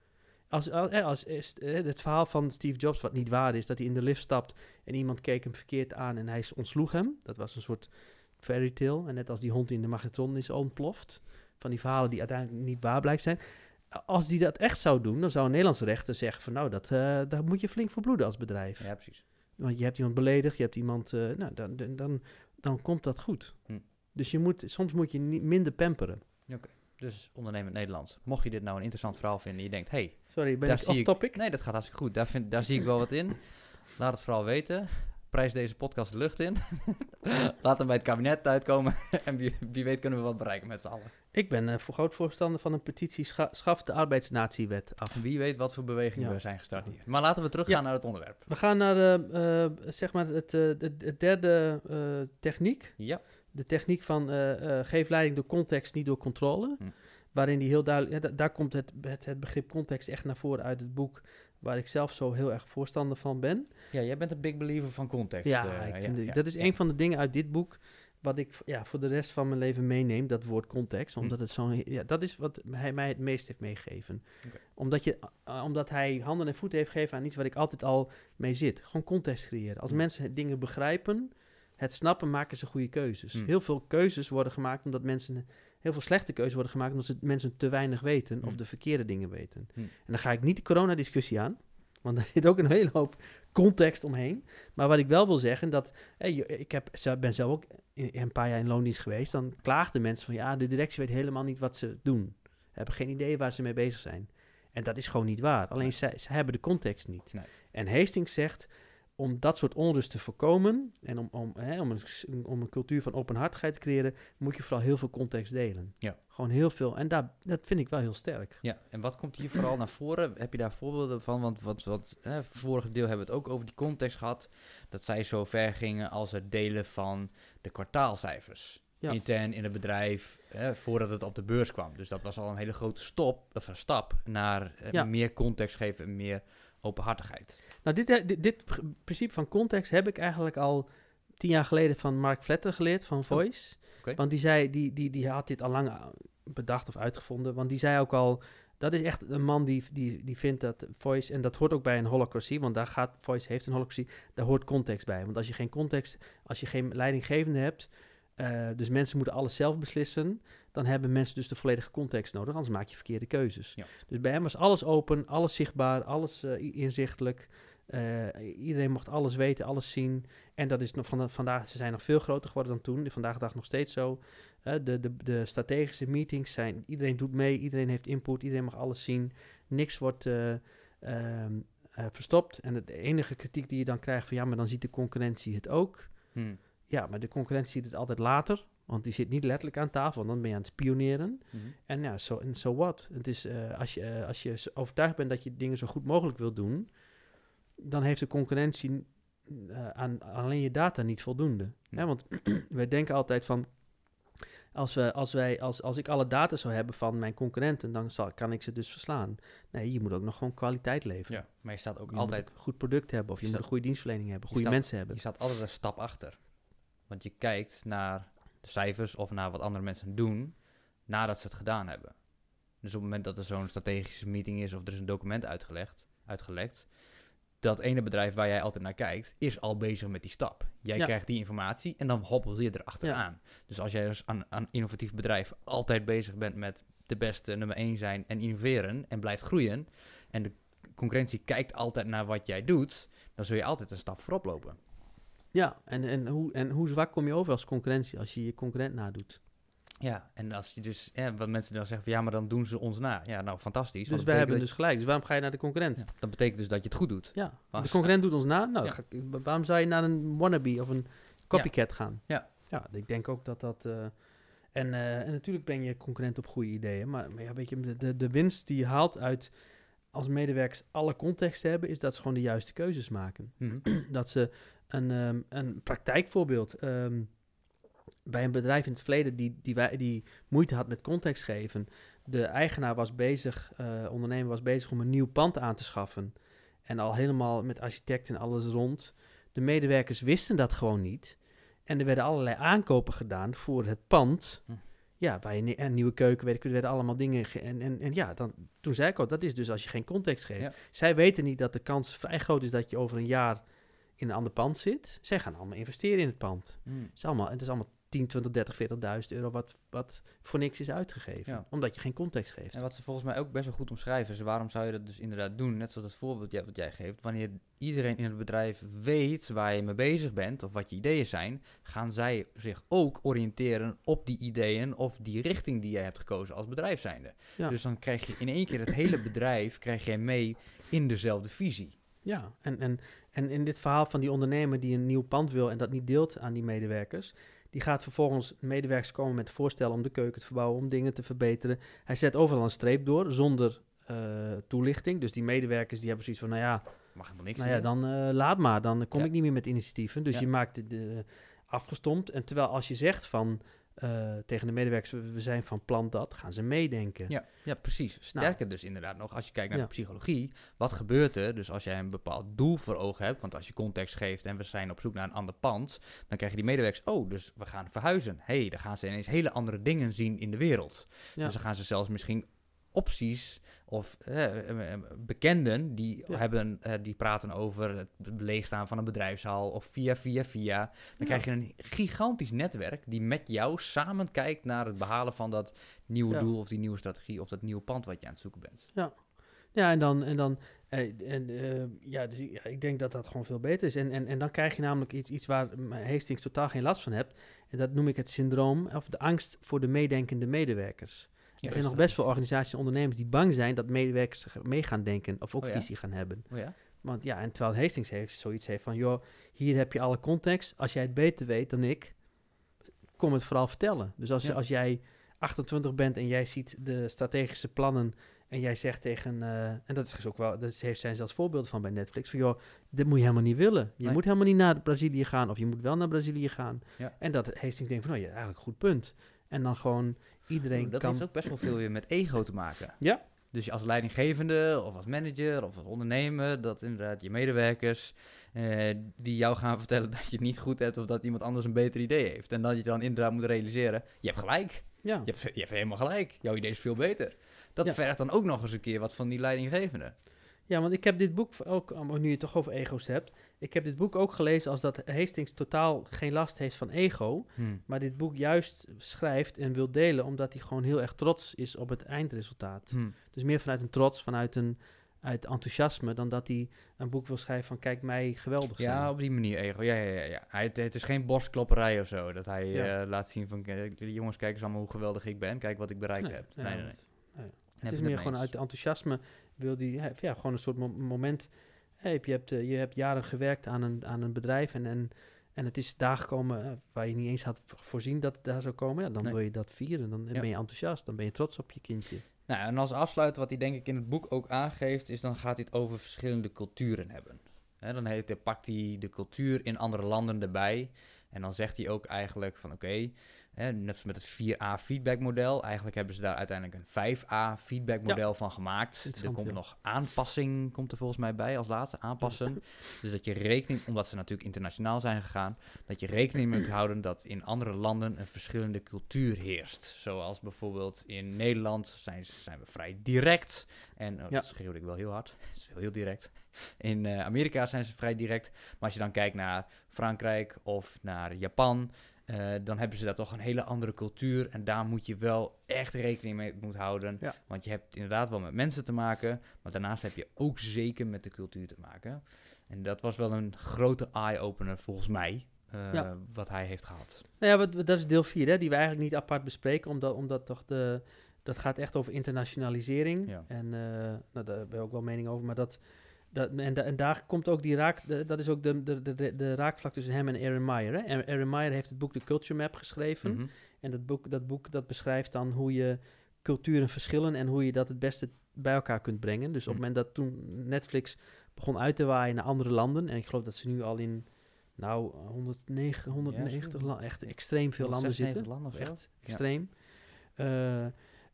Als, als, eh, als, is- eh, het verhaal van Steve Jobs, wat niet waar is, dat hij in de lift stapt en iemand keek hem verkeerd aan en hij ontsloeg hem. Dat was een soort fairy tale. En net als die hond in de magnetron is ontploft. Van die verhalen die uiteindelijk niet waar blijkt zijn. Als die dat echt zou doen, dan zou een Nederlandse rechter zeggen van nou, dat, eh, daar moet je flink voor bloeden als bedrijf. Ja, precies. Want je hebt iemand beledigd, je hebt iemand, eh, nou, dan, dan, dan, dan komt dat goed. Hm. Dus je moet, soms moet je niet minder pamperen. Dus ondernemend Nederlands. Mocht je dit nou een interessant verhaal vinden en je denkt, hey, Sorry, ben Daar ik zie off ik- topic? nee, dat gaat hartstikke goed. Daar, vind, daar zie ik wel wat in. Laat het vooral weten. Prijs deze podcast de lucht in. Laat hem bij het kabinet uitkomen. en wie, wie weet kunnen we wat bereiken met z'n allen. Ik ben voor groot voorstander van een petitie scha schaf de arbeidsnatiewet af. Wie weet wat voor bewegingen Ja. we zijn gestart hier. Maar laten we teruggaan Ja. naar het onderwerp. We gaan naar eh, eh, zeg maar het, derde techniek. Ja. De techniek van geef leiding door context, niet door controle. Hm. Waarin die heel duidelijk, ja, daar komt het, het, het begrip context echt naar voren uit het boek. Waar ik zelf zo heel erg voorstander van ben. Ja, jij bent een big believer van context. Ja, ik vind ja, dat is een van de dingen uit dit boek. Wat ik ja, voor de rest van mijn leven meeneem, dat woord context. Hm. Omdat het zo'n. Ja, dat is wat hij mij het meest heeft meegegeven. Omdat, je, uh, omdat hij handen en voeten heeft gegeven aan iets waar ik altijd al mee zit. Gewoon context creëren. Als Hm. mensen dingen begrijpen, het snappen, maken ze goede keuzes. Hm. Heel veel keuzes worden gemaakt omdat mensen. Heel veel slechte keuzes worden gemaakt omdat ze, mensen te weinig weten of de verkeerde dingen weten. En dan ga ik niet de coronadiscussie aan. Want daar zit ook een hele hoop context omheen. Maar wat ik wel wil zeggen, dat ik heb, ben zelf ook een paar jaar in loondienst geweest. Dan klaagden mensen van ja, de directie weet helemaal niet wat ze doen. Hebben geen idee waar ze mee bezig zijn. En dat is gewoon niet waar. Alleen Nee. zij, ze hebben de context niet. Nee. En Hastings zegt, om dat soort onrust te voorkomen en om, om, hè, om, een, om een cultuur van openhartigheid te creëren, moet je vooral heel veel context delen. Ja. Gewoon heel veel. En daar, dat vind ik wel heel sterk. Ja, en wat komt hier vooral naar voren? Heb je daar voorbeelden van? Want wat, wat hè, vorige deel hebben we het ook over die context gehad. Dat zij zo ver gingen als het delen van de kwartaalcijfers. Ja. Intern in het bedrijf, hè, voordat het op de beurs kwam. Dus dat was al een hele grote stop, of een stap naar Ja. meer context geven en meer openhartigheid. Nou, dit, eh, dit, dit pr- principe van context heb ik eigenlijk al tien jaar geleden van Mark Vletter geleerd van Voice. oké. Want die, zei, die, die, die had dit al lang uh, bedacht of uitgevonden. Want die zei ook al, dat is echt een man die, die, die vindt dat Voice, en dat hoort ook bij een holocracy, want daar gaat, Voice heeft een holocracy, daar hoort context bij. Want als je geen context, als je geen leidinggevende hebt, eh, dus mensen moeten alles zelf beslissen, dan hebben mensen dus de volledige context nodig, anders maak je verkeerde keuzes. Ja. Dus bij hem was alles open, alles zichtbaar, alles eh, inzichtelijk. Eh, iedereen mocht alles weten, alles zien. En dat is nog van, vandaag, ze zijn nog veel groter geworden dan toen. Vandaag de dag nog steeds zo. Eh, de, de, de strategische meetings zijn, iedereen doet mee, iedereen heeft input, iedereen mag alles zien. Niks wordt eh, ehm, eh, verstopt. En de enige kritiek die je dan krijgt van ja, maar dan ziet de concurrentie het ook. Hm. Ja, maar de concurrentie ziet het altijd later. Want die zit niet letterlijk aan tafel, want dan ben je aan het spioneren. Mhm. En ja, zo en so what? Het is, als, je, als je overtuigd bent dat je dingen zo goed mogelijk wilt doen, dan heeft de concurrentie eh, aan alleen je data niet voldoende. Ja. Hè, want wij denken altijd van, als, we, als, wij, als, als ik alle data zou hebben van mijn concurrenten, dan zal, kan ik ze dus verslaan. Nee, je moet ook nog gewoon kwaliteit leveren. Ja, maar je staat ook Je altijd moet een goed product hebben, of je Je moet staat- een goede dienstverlening hebben, goede staat- mensen hebben. Je staat altijd een stap achter. Want je kijkt naar de cijfers of naar wat andere mensen doen nadat ze het gedaan hebben. Dus op het moment dat er zo'n strategische meeting is of er is een document uitgelegd, uitgelekt, dat ene bedrijf waar jij altijd naar kijkt, is al bezig met die stap. Jij Ja. krijgt die informatie en dan hobbel je erachteraan. Dus als jij als aan een innovatief bedrijf altijd bezig bent met de beste nummer één zijn en innoveren en blijft groeien, en de concurrentie kijkt altijd naar wat jij doet, dan zul je altijd een stap voorop lopen. Ja, en, en, hoe, en hoe zwak kom je over als concurrentie als je je concurrent nadoet? Ja, en als je dus, ja, wat mensen dan zeggen van ja, maar dan doen ze ons na. Ja, nou fantastisch. Dus wij hebben betekent dus gelijk. Dus waarom ga je naar de concurrent? dat, ja, dat betekent dus dat je het goed doet. Ja, Was- de concurrent doet ons na. Nou, Ja. waarom zou je naar een wannabe of een copycat gaan? Ja. Ja, ik denk ook dat dat... eh, en, eh, en natuurlijk ben je concurrent op goede ideeën. Maar, maar ja, weet je, de, de, winst die je haalt uit als medewerkers alle context hebben... is dat ze gewoon de juiste keuzes maken. Mhm. dat ze een, ehm, een praktijkvoorbeeld... ehm, bij een bedrijf in het verleden die, die, wij, die moeite had met context geven. De eigenaar was bezig, uh, ondernemer was bezig om een nieuw pand aan te schaffen. En al helemaal met architect en alles rond. De medewerkers wisten dat gewoon niet. En er werden allerlei aankopen gedaan voor het pand. Hm. Ja, waar je een nieuwe keuken, weet ik, er werden allemaal dingen. En, en, en ja, dan, toen zei ik al, dat is dus als je geen context geeft. Ja. Zij weten niet dat de kans vrij groot is dat je over een jaar in een ander pand zit. Zij gaan allemaal investeren in het pand. Het is allemaal, het is allemaal 10, 20, 30, 40.000 euro wat, wat voor niks is uitgegeven. Ja. Omdat je geen context geeft. En wat ze volgens mij ook best wel goed omschrijven, is waarom zou je dat dus inderdaad doen? Net zoals het voorbeeld wat jij geeft. Wanneer iedereen in het bedrijf weet waar je mee bezig bent of wat je ideeën zijn, gaan zij zich ook oriënteren op die ideeën of die richting die jij hebt gekozen als bedrijf zijnde. Ja. Dus dan krijg je in één keer het hele bedrijf krijg jij mee in dezelfde visie. Ja, en, en, en in dit verhaal van die ondernemer die een nieuw pand wil en dat niet deelt aan die medewerkers, die gaat vervolgens medewerkers komen met voorstellen om de keuken te verbouwen, om dingen te verbeteren. Hij zet overal een streep door zonder eh, toelichting. Dus die medewerkers die hebben zoiets van, nou ja, Mag helemaal niks nou ja dan eh, laat maar, dan kom Ja. ik niet meer met initiatieven. Dus Ja. je maakt de, de afgestompt. En terwijl als je zegt van eh, tegen de medewerkers, we, zijn van plan dat, gaan ze meedenken. Ja, ja, precies. Sterker dus inderdaad nog, als je kijkt naar Nou. de psychologie, wat gebeurt er? Dus als jij een bepaald doel voor ogen hebt, want als je context geeft en we zijn op zoek naar een ander pand, dan krijgen die medewerkers, oh, dus we gaan verhuizen. Hé, hey, dan gaan ze ineens hele andere dingen zien in de wereld. Ja. Dus dan gaan ze zelfs misschien opties of eh, eh, eh, bekenden die, Ja. hebben, eh, die praten over het leegstaan van een bedrijfshal of via, via, via. Dan Ja. krijg je een gigantisch netwerk die met jou samen kijkt naar het behalen van dat nieuwe Ja. doel of die nieuwe strategie of dat nieuwe pand wat je aan het zoeken bent. Ja, en dan, en dan en, ja, dus ik- ja, ik denk dat dat gewoon veel beter is. En, en, en dan krijg je namelijk iets, iets waar Hastings totaal geen last van hebt. En dat noem ik het syndroom, of de angst voor de meedenkende medewerkers. Er zijn nog best veel organisaties en ondernemers die bang zijn dat medewerkers mee gaan denken of ook Oh visie gaan hebben. Oh ja? Want ja, en terwijl Hastings heeft zoiets heeft van, joh, hier heb je alle context. Als jij het beter weet dan ik, kom het vooral vertellen. Dus als, als jij 28 bent en jij ziet de strategische plannen en jij zegt tegen, eh, en dat is dus ook wel, dat heeft zijn zelfs voorbeelden van bij Netflix, van joh, dit moet je helemaal niet willen. Je Nee. moet helemaal niet naar Brazilië gaan of je moet wel naar Brazilië gaan. Ja. En dat Hastings denkt van, nou ja, eigenlijk een goed punt. En dan gewoon iedereen dat kan... heeft ook best wel veel weer met ego te maken. Ja. Dus als leidinggevende of als manager of als ondernemer, dat inderdaad je medewerkers eh, die jou gaan vertellen dat je het niet goed hebt of dat iemand anders een beter idee heeft. En dat je dan inderdaad moet realiseren, je hebt gelijk. Ja. Je hebt, je hebt helemaal gelijk. Jouw idee is veel beter. Dat Ja. vergt dan ook nog eens een keer wat van die leidinggevende. Ja, want ik heb dit boek ook, oh, nu je het toch over ego's hebt, ik heb dit boek ook gelezen als dat Hastings totaal geen last heeft van ego, maar dit boek juist schrijft en wil delen omdat hij gewoon heel erg trots is op het eindresultaat. Hm. Dus meer vanuit een trots, vanuit een uit enthousiasme, dan dat hij een boek wil schrijven van kijk mij geweldig zijn. Ja, op die manier ego. Ja, ja, ja. ja. Hij, het, het is geen borstklopperij of zo. Dat hij Ja. eh, laat zien van, jongens, kijk eens allemaal hoe geweldig ik ben. Kijk wat ik bereikt Nee, heb. Nee, nee, nee. Het is meer me gewoon uit enthousiasme wil die, ja, ja, gewoon een soort mo- moment. Hey, je, hebt, eh, je hebt jaren gewerkt aan een, aan een bedrijf en, en, en het is daar gekomen eh, waar je niet eens had voorzien dat het daar zou komen. Ja, dan Nee. wil je dat vieren, dan Ja. ben je enthousiast, dan ben je trots op je kindje. Nou, en als afsluiter, wat hij denk ik in het boek ook aangeeft, is dan gaat hij het over verschillende culturen hebben. Hè, dan heeft, hij- pakt hij de cultuur in andere landen erbij. En dan zegt hij ook eigenlijk van oké, hè, net als met het 4A feedbackmodel, eigenlijk hebben ze daar uiteindelijk een 5A feedbackmodel van gemaakt. Er komt ja. nog aanpassing, komt er volgens mij bij als laatste, aanpassen. dus dat je rekening, omdat ze natuurlijk internationaal zijn gegaan, dat je rekening moet houden dat in andere landen een verschillende cultuur heerst. Zoals bijvoorbeeld in Nederland zijn, zijn we vrij direct. En oh, dat schreeuwde ik wel heel hard. Dat is heel direct. In eh, Amerika zijn ze vrij direct. Maar als je dan kijkt naar Frankrijk of naar Japan, eh, dan hebben ze daar toch een hele andere cultuur. En daar moet je wel echt rekening mee moeten houden. Ja. Want je hebt inderdaad wel met mensen te maken, maar daarnaast heb je ook zeker met de cultuur te maken. En dat was wel een grote eye-opener volgens mij, eh, Ja. wat hij heeft gehad. Nou ja, wat, wat- dat is deel 4, die we eigenlijk niet apart bespreken, omdat, omdat toch de, dat gaat echt over internationalisering. Ja. En eh, nou, daar hebben we ook wel mening over, maar dat, dat en, da- en daar komt ook die raak, dat is ook de, de, de, de, raakvlak tussen hem en Aaron Meyer. Hè? Aaron- Meyer heeft het boek The Culture Map geschreven. Mhm. En dat boek, dat boek dat beschrijft dan hoe je culturen verschillen en hoe je dat het beste bij elkaar kunt brengen. Dus op het Hm. moment dat toen Netflix begon uit te waaien naar andere landen, en ik geloof dat ze nu al in nou, 109, 190 zo. landen, echt extreem veel landen 196 zitten. landen. Echt extreem. Eh,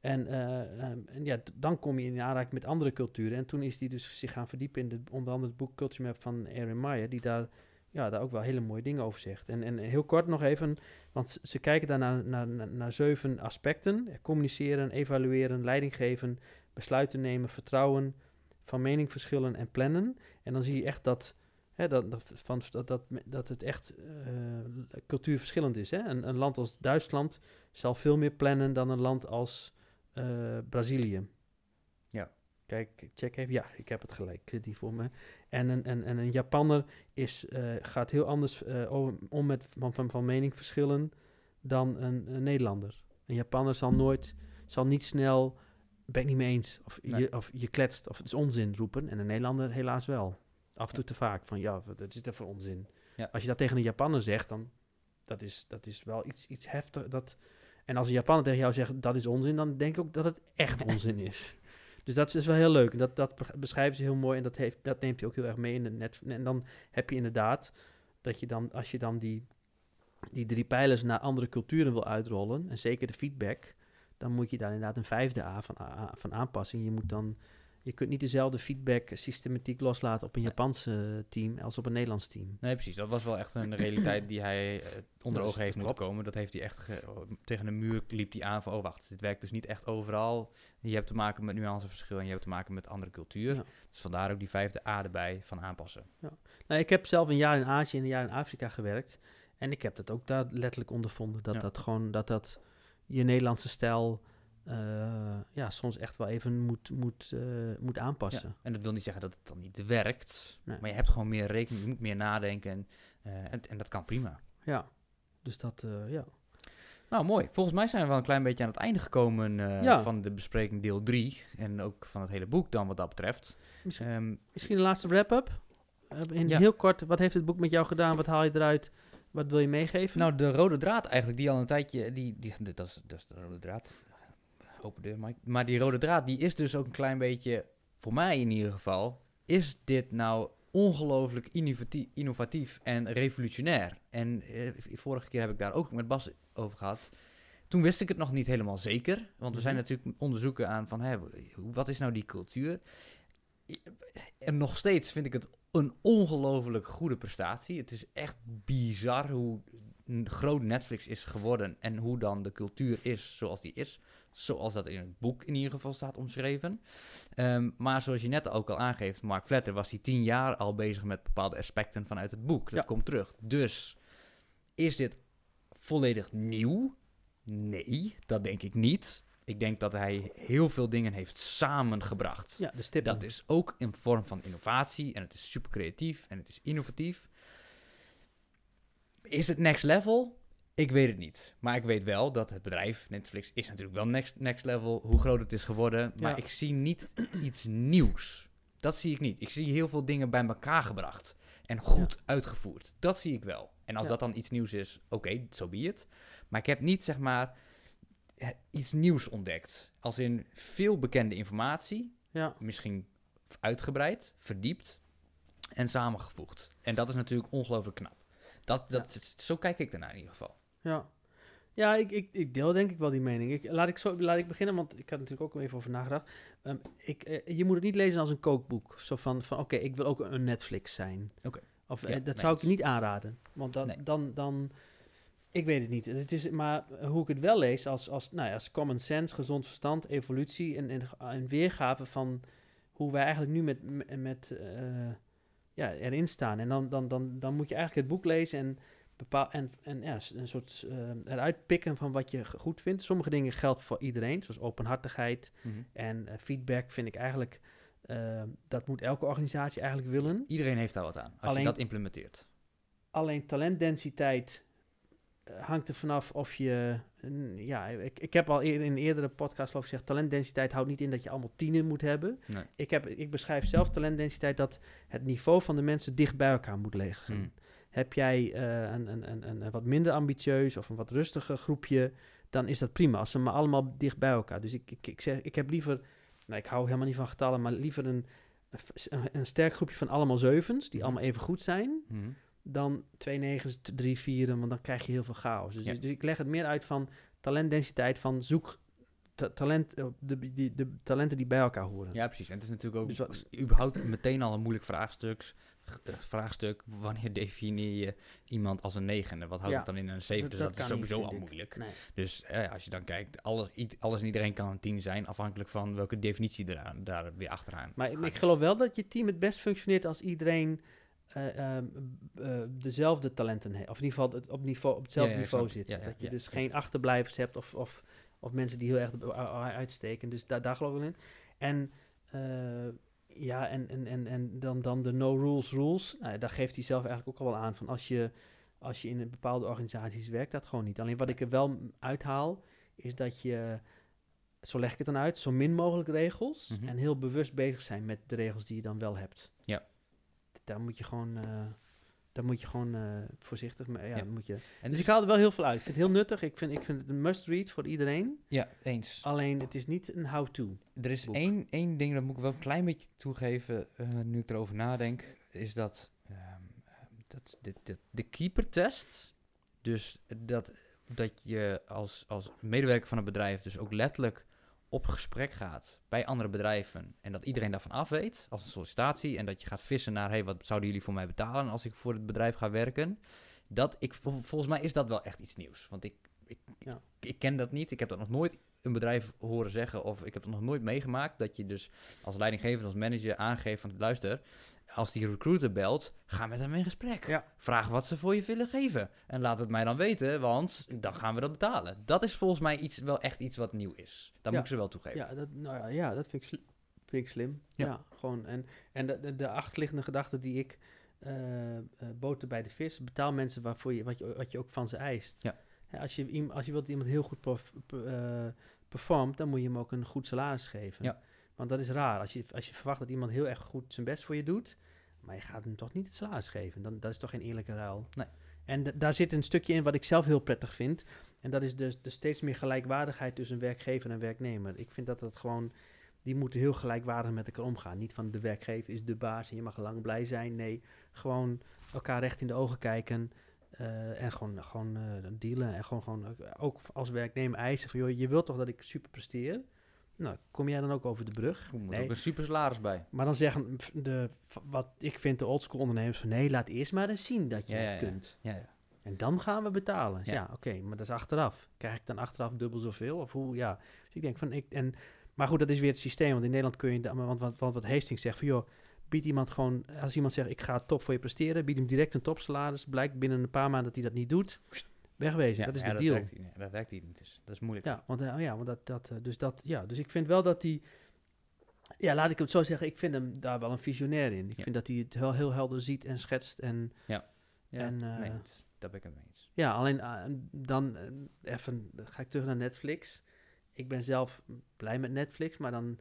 en, eh, ehm, en ja, dan kom je in aanraking met andere culturen. En toen is hij dus zich gaan verdiepen in de, onder andere het boek Culture Map van Erin Meyer, die daar, ja, daar ook wel hele mooie dingen over zegt. En, en heel kort nog even, want ze, kijken daar naar, naar, naar, zeven aspecten. Eh, Communiceren, evalueren, leiding geven, besluiten nemen, vertrouwen, van mening verschillen en plannen. En dan zie je echt dat, dat, van, dat, dat, dat het echt eh, cultuurverschillend is. Hè? Een land als Duitsland zal veel meer plannen dan een land als eh, Brazilië. Ja. Kijk, ik check even. Ja, ik heb het gelijk. Ik zit hier voor me. En een, en, en een Japanner is, eh, gaat heel anders eh, om met van, van, van meningsverschillen dan een, een Nederlander. Een Japanner zal nooit, zal niet snel, ben ik niet mee eens. Of, Nee. je, of je kletst, of het is onzin roepen. En een Nederlander helaas wel. Af en toe te vaak. Van ja, wat is dat voor onzin? Ja. Als je dat tegen een Japanner zegt, dan dat is, dat is wel iets, iets heftig. Dat, en als een Japanner tegen jou zegt dat is onzin, dan denk ik ook dat het echt onzin is. Dus dat is wel heel leuk. En dat, dat be- beschrijven ze heel mooi en dat, heeft, dat neemt hij ook heel erg mee in het net. En dan heb je inderdaad dat je dan, als je dan die, die drie pijlers naar andere culturen wil uitrollen, en zeker de feedback, dan moet je daar inderdaad een vijfde A van, van aanpassing. Je moet dan, je kunt niet dezelfde feedback systematiek loslaten op een. Japanse team als op een Nederlands team. Nee, precies. Dat was wel echt een realiteit die hij eh, onder ogen heeft moeten klopt. komen. Dat heeft hij echt ge- tegen een muur liep hij aan van, oh wacht, dit werkt dus niet echt overal. Je hebt te maken met nuanceverschil en je hebt te maken met andere cultuur. Ja. Dus vandaar ook die vijfde A erbij van aanpassen. Nou, ik heb zelf een jaar in Azië en een jaar in Afrika gewerkt. En ik heb dat ook daar letterlijk ondervonden. Dat Ja. dat gewoon, dat dat je Nederlandse stijl, eh, ja, soms echt wel even moet, moet, eh, moet aanpassen. Ja. En dat wil niet zeggen dat het dan niet werkt. Nee. Maar je hebt gewoon meer rekening, je moet meer nadenken. En, eh, en, en dat kan prima. Ja, dus dat, eh, ja. Nou, mooi. Volgens mij zijn we wel een klein beetje aan het einde gekomen eh, Ja. van de bespreking deel 3. En ook van het hele boek dan wat dat betreft. Mis- Ehm, Misschien een laatste wrap-up. Eh, in Ja. heel kort, wat heeft het boek met jou gedaan? Wat haal je eruit? Wat wil je meegeven? Nou, de rode draad eigenlijk, die al een tijdje... Die, die, dat, is, dat is de rode draad. Open deur, Mike. Maar die rode draad, die is dus ook een klein beetje... Voor mij in ieder geval... Is dit nou ongelooflijk innovatief, innovatief en revolutionair? En eh, vorige keer heb ik daar ook met Bas over gehad. Toen wist ik het nog niet helemaal zeker. Want we zijn Mhm. natuurlijk onderzoeken aan van... Hè, wat is nou die cultuur? En nog steeds vind ik het een ongelooflijk goede prestatie. Het is echt bizar hoe groot Netflix is geworden en hoe dan de cultuur is zoals die is. Zoals dat in het boek in ieder geval staat omschreven. Ehm, maar zoals je net ook al aangeeft, Mark Fletter was hij tien jaar al bezig met bepaalde aspecten vanuit het boek. Dat Ja. komt terug. Dus is dit volledig nieuw? Nee, dat denk ik niet. Ik denk dat hij heel veel dingen heeft samengebracht. ja, de. Dat is ook een vorm van innovatie en het is super creatief en het is innovatief. Is het next level? Ik weet het niet. Maar ik weet wel dat het bedrijf Netflix is natuurlijk wel next, next level, hoe groot het is geworden. Maar Ja. ik zie niet iets nieuws. Dat zie ik niet. Ik zie heel veel dingen bij elkaar gebracht en goed uitgevoerd. Dat zie ik wel. En als Ja. dat dan iets nieuws is, oké, zo so be it. Maar ik heb niet, zeg maar, eh, iets nieuws ontdekt. Als in veel bekende informatie, misschien uitgebreid, verdiept en samengevoegd. En dat is natuurlijk ongelooflijk knap. Dat, dat, Zo kijk ik ernaar in ieder geval. Ja. Ja, ik, ik, ik deel denk ik wel die mening. Ik, laat, ik zo, laat ik beginnen, want ik had natuurlijk ook even over nagedacht. Ehm, ik, eh, je moet het niet lezen als een kookboek. Zo van, van oké, ik wil ook een Netflix zijn. Oké. Of Ja, eh, dat zou ik niet aanraden. Want dan, Nee. dan, dan, ik weet het niet. Het is, maar hoe ik het wel lees als, als, nou ja, als common sense, gezond verstand, evolutie en, en, en weergave van hoe wij eigenlijk nu met, met, met, eh, ja, erin staan. En dan, dan, dan, dan moet je eigenlijk het boek lezen en, bepaal, en, en ja, een soort eh, eruit pikken van wat je goed vindt. Sommige dingen geldt voor iedereen, zoals openhartigheid en eh, feedback vind ik eigenlijk, eh, dat moet elke organisatie eigenlijk willen. Iedereen heeft daar wat aan, als Alleen- je dat implementeert. Alleen talentdensiteit hangt er vanaf of je... ja, ik, ik heb al in een eerdere podcast geloof ik gezegd... talentdensiteit houdt niet in dat je allemaal tienen moet hebben. Nee. Ik, heb, ik beschrijf zelf talentdensiteit dat het niveau van de mensen dicht bij elkaar moet liggen. Heb jij eh, een, een, een, een, wat minder ambitieus of een wat rustiger groepje... dan is dat prima, als ze maar allemaal dicht bij elkaar. Dus ik, ik, ik, zeg, ik heb liever... Nou, ik hou helemaal niet van getallen, maar liever een, een, sterk groepje van allemaal zevens... die Mhm. allemaal even goed zijn Mhm. dan twee negens, drie vieren, want dan krijg je heel veel chaos. Dus, Ja. dus ik leg het meer uit van talentdensiteit, van zoek ta- talent, eh, de, die, de talenten die bij elkaar horen. Ja, precies. En het is natuurlijk ook Dus wat- überhaupt meteen al een moeilijk vraagstuk. Eh, vraagstuk, wanneer definieer je iemand als een negende? Wat houdt Ja, het dan in een zeven? dat- Dus dat dat, is niet, sowieso al moeilijk. Nee. Dus eh, als je dan kijkt, alles, alles en iedereen kan een tien zijn, afhankelijk van welke definitie er aan- daar weer achteraan. Maar ik- geloof wel dat je team het best functioneert als iedereen eh, dezelfde talenten heeft. Of in ieder geval het op, niveau, op hetzelfde Ja, ja, ik niveau zit. Dat je dus geen achterblijvers hebt of, of, of mensen die heel erg uitsteken. Dus daar, daar geloof ik wel in. En ja, en, en, en, en dan, dan de no rules rules. Nou, daar geeft hij zelf eigenlijk ook al wel aan van als je, als je in een bepaalde organisaties werkt, dat gewoon niet. Alleen wat ik er wel uithaal, is dat je, zo leg ik het dan uit, zo min mogelijk regels Mhm. en heel bewust bezig zijn met de regels die je dan wel hebt. Ja. Daar moet je gewoon, eh, daar moet je gewoon eh, voorzichtig mee. Ja, Ja. Moet je. En Dus ik haal er wel heel veel uit. Ik vind het heel nuttig. Ik vind, ik vind het een must-read voor iedereen. Ja, eens. Alleen het is niet een how-to. Er is boek. één, één ding, dat moet ik wel een klein beetje toegeven, eh, nu ik erover nadenk, is dat, ehm, dat de, de, de keeper-test, dus dat, dat je als, als medewerker van een bedrijf dus ook letterlijk op gesprek gaat bij andere bedrijven en dat iedereen daarvan af weet als een sollicitatie en dat je gaat vissen naar, hey, wat zouden jullie voor mij betalen als ik voor het bedrijf ga werken? Dat ik, vol- volgens mij is dat wel echt iets nieuws, want ik, ik, Ja. ik, ik ken dat niet, ik heb dat nog nooit een bedrijf horen zeggen, of ik heb het nog nooit meegemaakt, dat je dus als leidinggevende, als manager aangeeft van, luister, als die recruiter belt, ga met hem in gesprek. Ja. Vraag wat ze voor je willen geven. En laat het mij dan weten, want dan gaan we dat betalen. Dat is volgens mij iets, wel echt iets wat nieuw is. Dat Ja. moet ik ze wel toegeven. Ja, dat, nou ja, ja, dat vind ik, sli- vind ik slim. Ja. Ja, gewoon. En, en de, de, de achterliggende gedachte die ik eh, eh, boter bij de vis, betaal mensen waarvoor je, wat, je, wat je ook van ze eist. Ja. Hè, als, je, iem- als je wilt dat iemand heel goed per- eh, performt, dan moet je hem ook een goed salaris geven. Ja. Want dat is raar. Als je, als je verwacht dat iemand heel erg goed zijn best voor je doet, maar je gaat hem toch niet het salaris geven. Dan, dat is toch geen eerlijke ruil. Nee. En daar zit een stukje in wat ik zelf heel prettig vind. En dat is dus de steeds meer gelijkwaardigheid tussen werkgever en werknemer. Ik vind dat dat gewoon, die moeten heel gelijkwaardig met elkaar omgaan. Niet van de werkgever is de baas en je mag lang blij zijn. Nee, gewoon elkaar recht in de ogen kijken. Eh, en gewoon, gewoon eh, dealen. En gewoon, gewoon ook- als werknemer eisen van, joh, je wilt toch dat ik super presteer? Nou, kom jij dan ook over de brug? Er moet Nee. ook een super salaris bij. Maar dan zeggen de, wat ik vind de oldschool ondernemers van, nee, laat eerst maar eens zien dat je Ja, het ja, kunt. Ja, ja. En dan gaan we betalen. Ja. Ja, oké, maar dat is achteraf. Krijg ik dan achteraf dubbel zoveel? Of hoe? Ja. Dus ik denk van, ik, en, maar goed, dat is weer het systeem. Want in Nederland kun je, want, want, want wat Hastings zegt van, joh, bied iemand gewoon, als iemand zegt, ik ga top voor je presteren, bied hem direct een topsalaris. Blijkt binnen een paar maanden dat hij dat niet doet, wegwezen. Ja, dat is ja, de deal. Werkt, dat werkt hier niet. Dus dat is moeilijk. Ja, want, eh, ja, want dat, dat, eh, dus dat, ja, dus ik vind wel dat hij, ja, laat ik het zo zeggen, ik vind hem daar wel een visionair in. Ik Ja. vind dat hij het heel, heel helder ziet en schetst en Ja, En, eh, mee eens. Daar ben ik het mee eens. Ja, alleen dan even dan ga ik terug naar Netflix. Ik ben zelf blij met Netflix, maar dan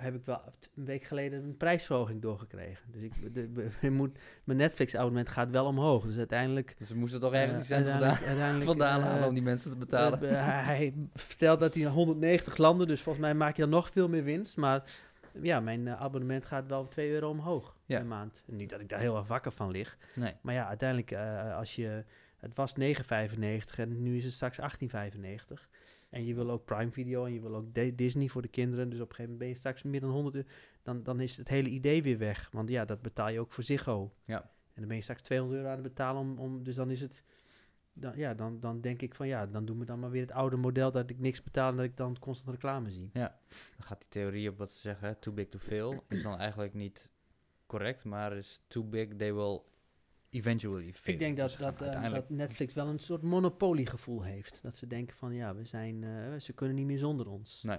heb ik wel een week geleden een prijsverhoging doorgekregen. Dus ik, de, moet, mijn Netflix-abonnement gaat wel omhoog. Dus uiteindelijk... Dus we moesten toch ergens eh, die cent vandaan, uiteindelijk, uiteindelijk, vandaan eh, halen om die mensen te betalen. eh, hij, hij vertelt dat hij naar 190 landen, dus volgens mij maak je dan nog veel meer winst. Maar ja, mijn abonnement gaat wel 2 euro omhoog Ja. per maand. Niet dat ik daar heel erg wakker van lig. nee. Maar ja, uiteindelijk, als je. Het was 9,95 en nu is het straks 18,95. En je wil ook Prime Video en je wil ook Di- Disney voor de kinderen. Dus op een gegeven moment ben je straks meer dan 100 euro. Dan, dan is het hele idee weer weg. Want ja, dat betaal je ook voor Ziggo. Ja. En dan ben je straks 200 euro aan het betalen om. om dus dan is het. Dan, ja, dan, dan denk ik van ja, dan doen we dan maar weer het oude model dat ik niks betaal en dat ik dan constant reclame zie. Dan gaat die theorie op wat ze zeggen, too big to fail, is dan eigenlijk niet correct, maar is too big, they will eventually fail. Ik denk dat, Dus dat, eh, uiteindelijk... dat Netflix wel een soort monopoliegevoel heeft. Dat ze denken van ja, we zijn, eh, ze kunnen niet meer zonder ons. Nee.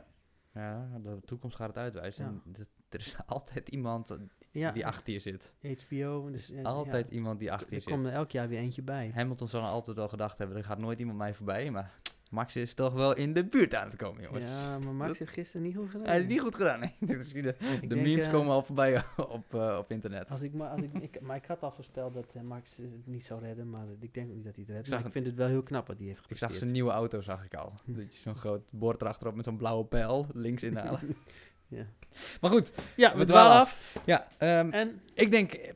Ja, de toekomst gaat het uitwijzen. Ja. En d- er is altijd iemand Ja, die achter je zit. HBO. Dus, altijd ja, iemand die achter je er komt er zit. elk jaar weer eentje bij. Hamilton zal altijd wel gedacht hebben, er gaat nooit iemand mij voorbij, maar Max is toch wel in de buurt aan het komen, jongens. Ja, maar Max heeft gisteren niet goed gedaan. Hij heeft niet goed gedaan, nee. De de Ik denk, memes eh, komen al voorbij op, eh, op internet. Als ik, maar, als ik, ik, maar ik had al voorspeld dat eh, Max het niet zou redden, maar ik denk ook niet dat hij het redt. zag ik het- vind het wel heel knap wat hij heeft Ik gepresteerd. zag zijn nieuwe auto, zag ik al. Je zo'n groot bord erachterop met zo'n blauwe pijl links inhalen. Ja, maar goed, ja We we dwalen af. af. ja, ehm, En ik denk, eh,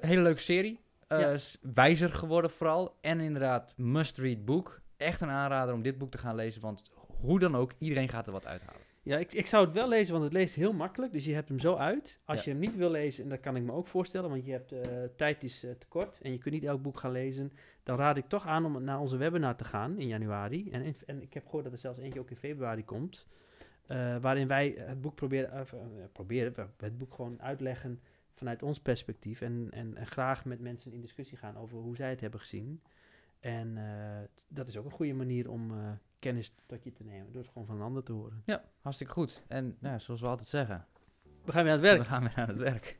hele leuke serie. eh, Ja. wijzer geworden vooral. En inderdaad, must-read boek. Echt een aanrader om dit boek te gaan lezen, want hoe dan ook, iedereen gaat er wat uithalen. Ja, ik, ik zou het wel lezen, want het leest heel makkelijk. Dus je hebt hem zo uit. Als Ja. je hem niet wil lezen, en dat kan ik me ook voorstellen, want je hebt eh, tijd is eh, te kort en je kunt niet elk boek gaan lezen. Dan raad ik toch aan om naar onze webinar te gaan in januari. En, in- en ik heb gehoord dat er zelfs eentje ook in februari komt. eh, waarin wij het boek proberen, proberen, het boek gewoon uitleggen vanuit ons perspectief. En, en, en graag met mensen in discussie gaan over hoe zij het hebben gezien. En eh, dat is ook een goede manier om eh, kennis tot je te nemen, door het gewoon van een ander te horen. Ja, hartstikke goed. En nou, zoals we altijd zeggen, We gaan weer aan het werk. we gaan weer aan het werk.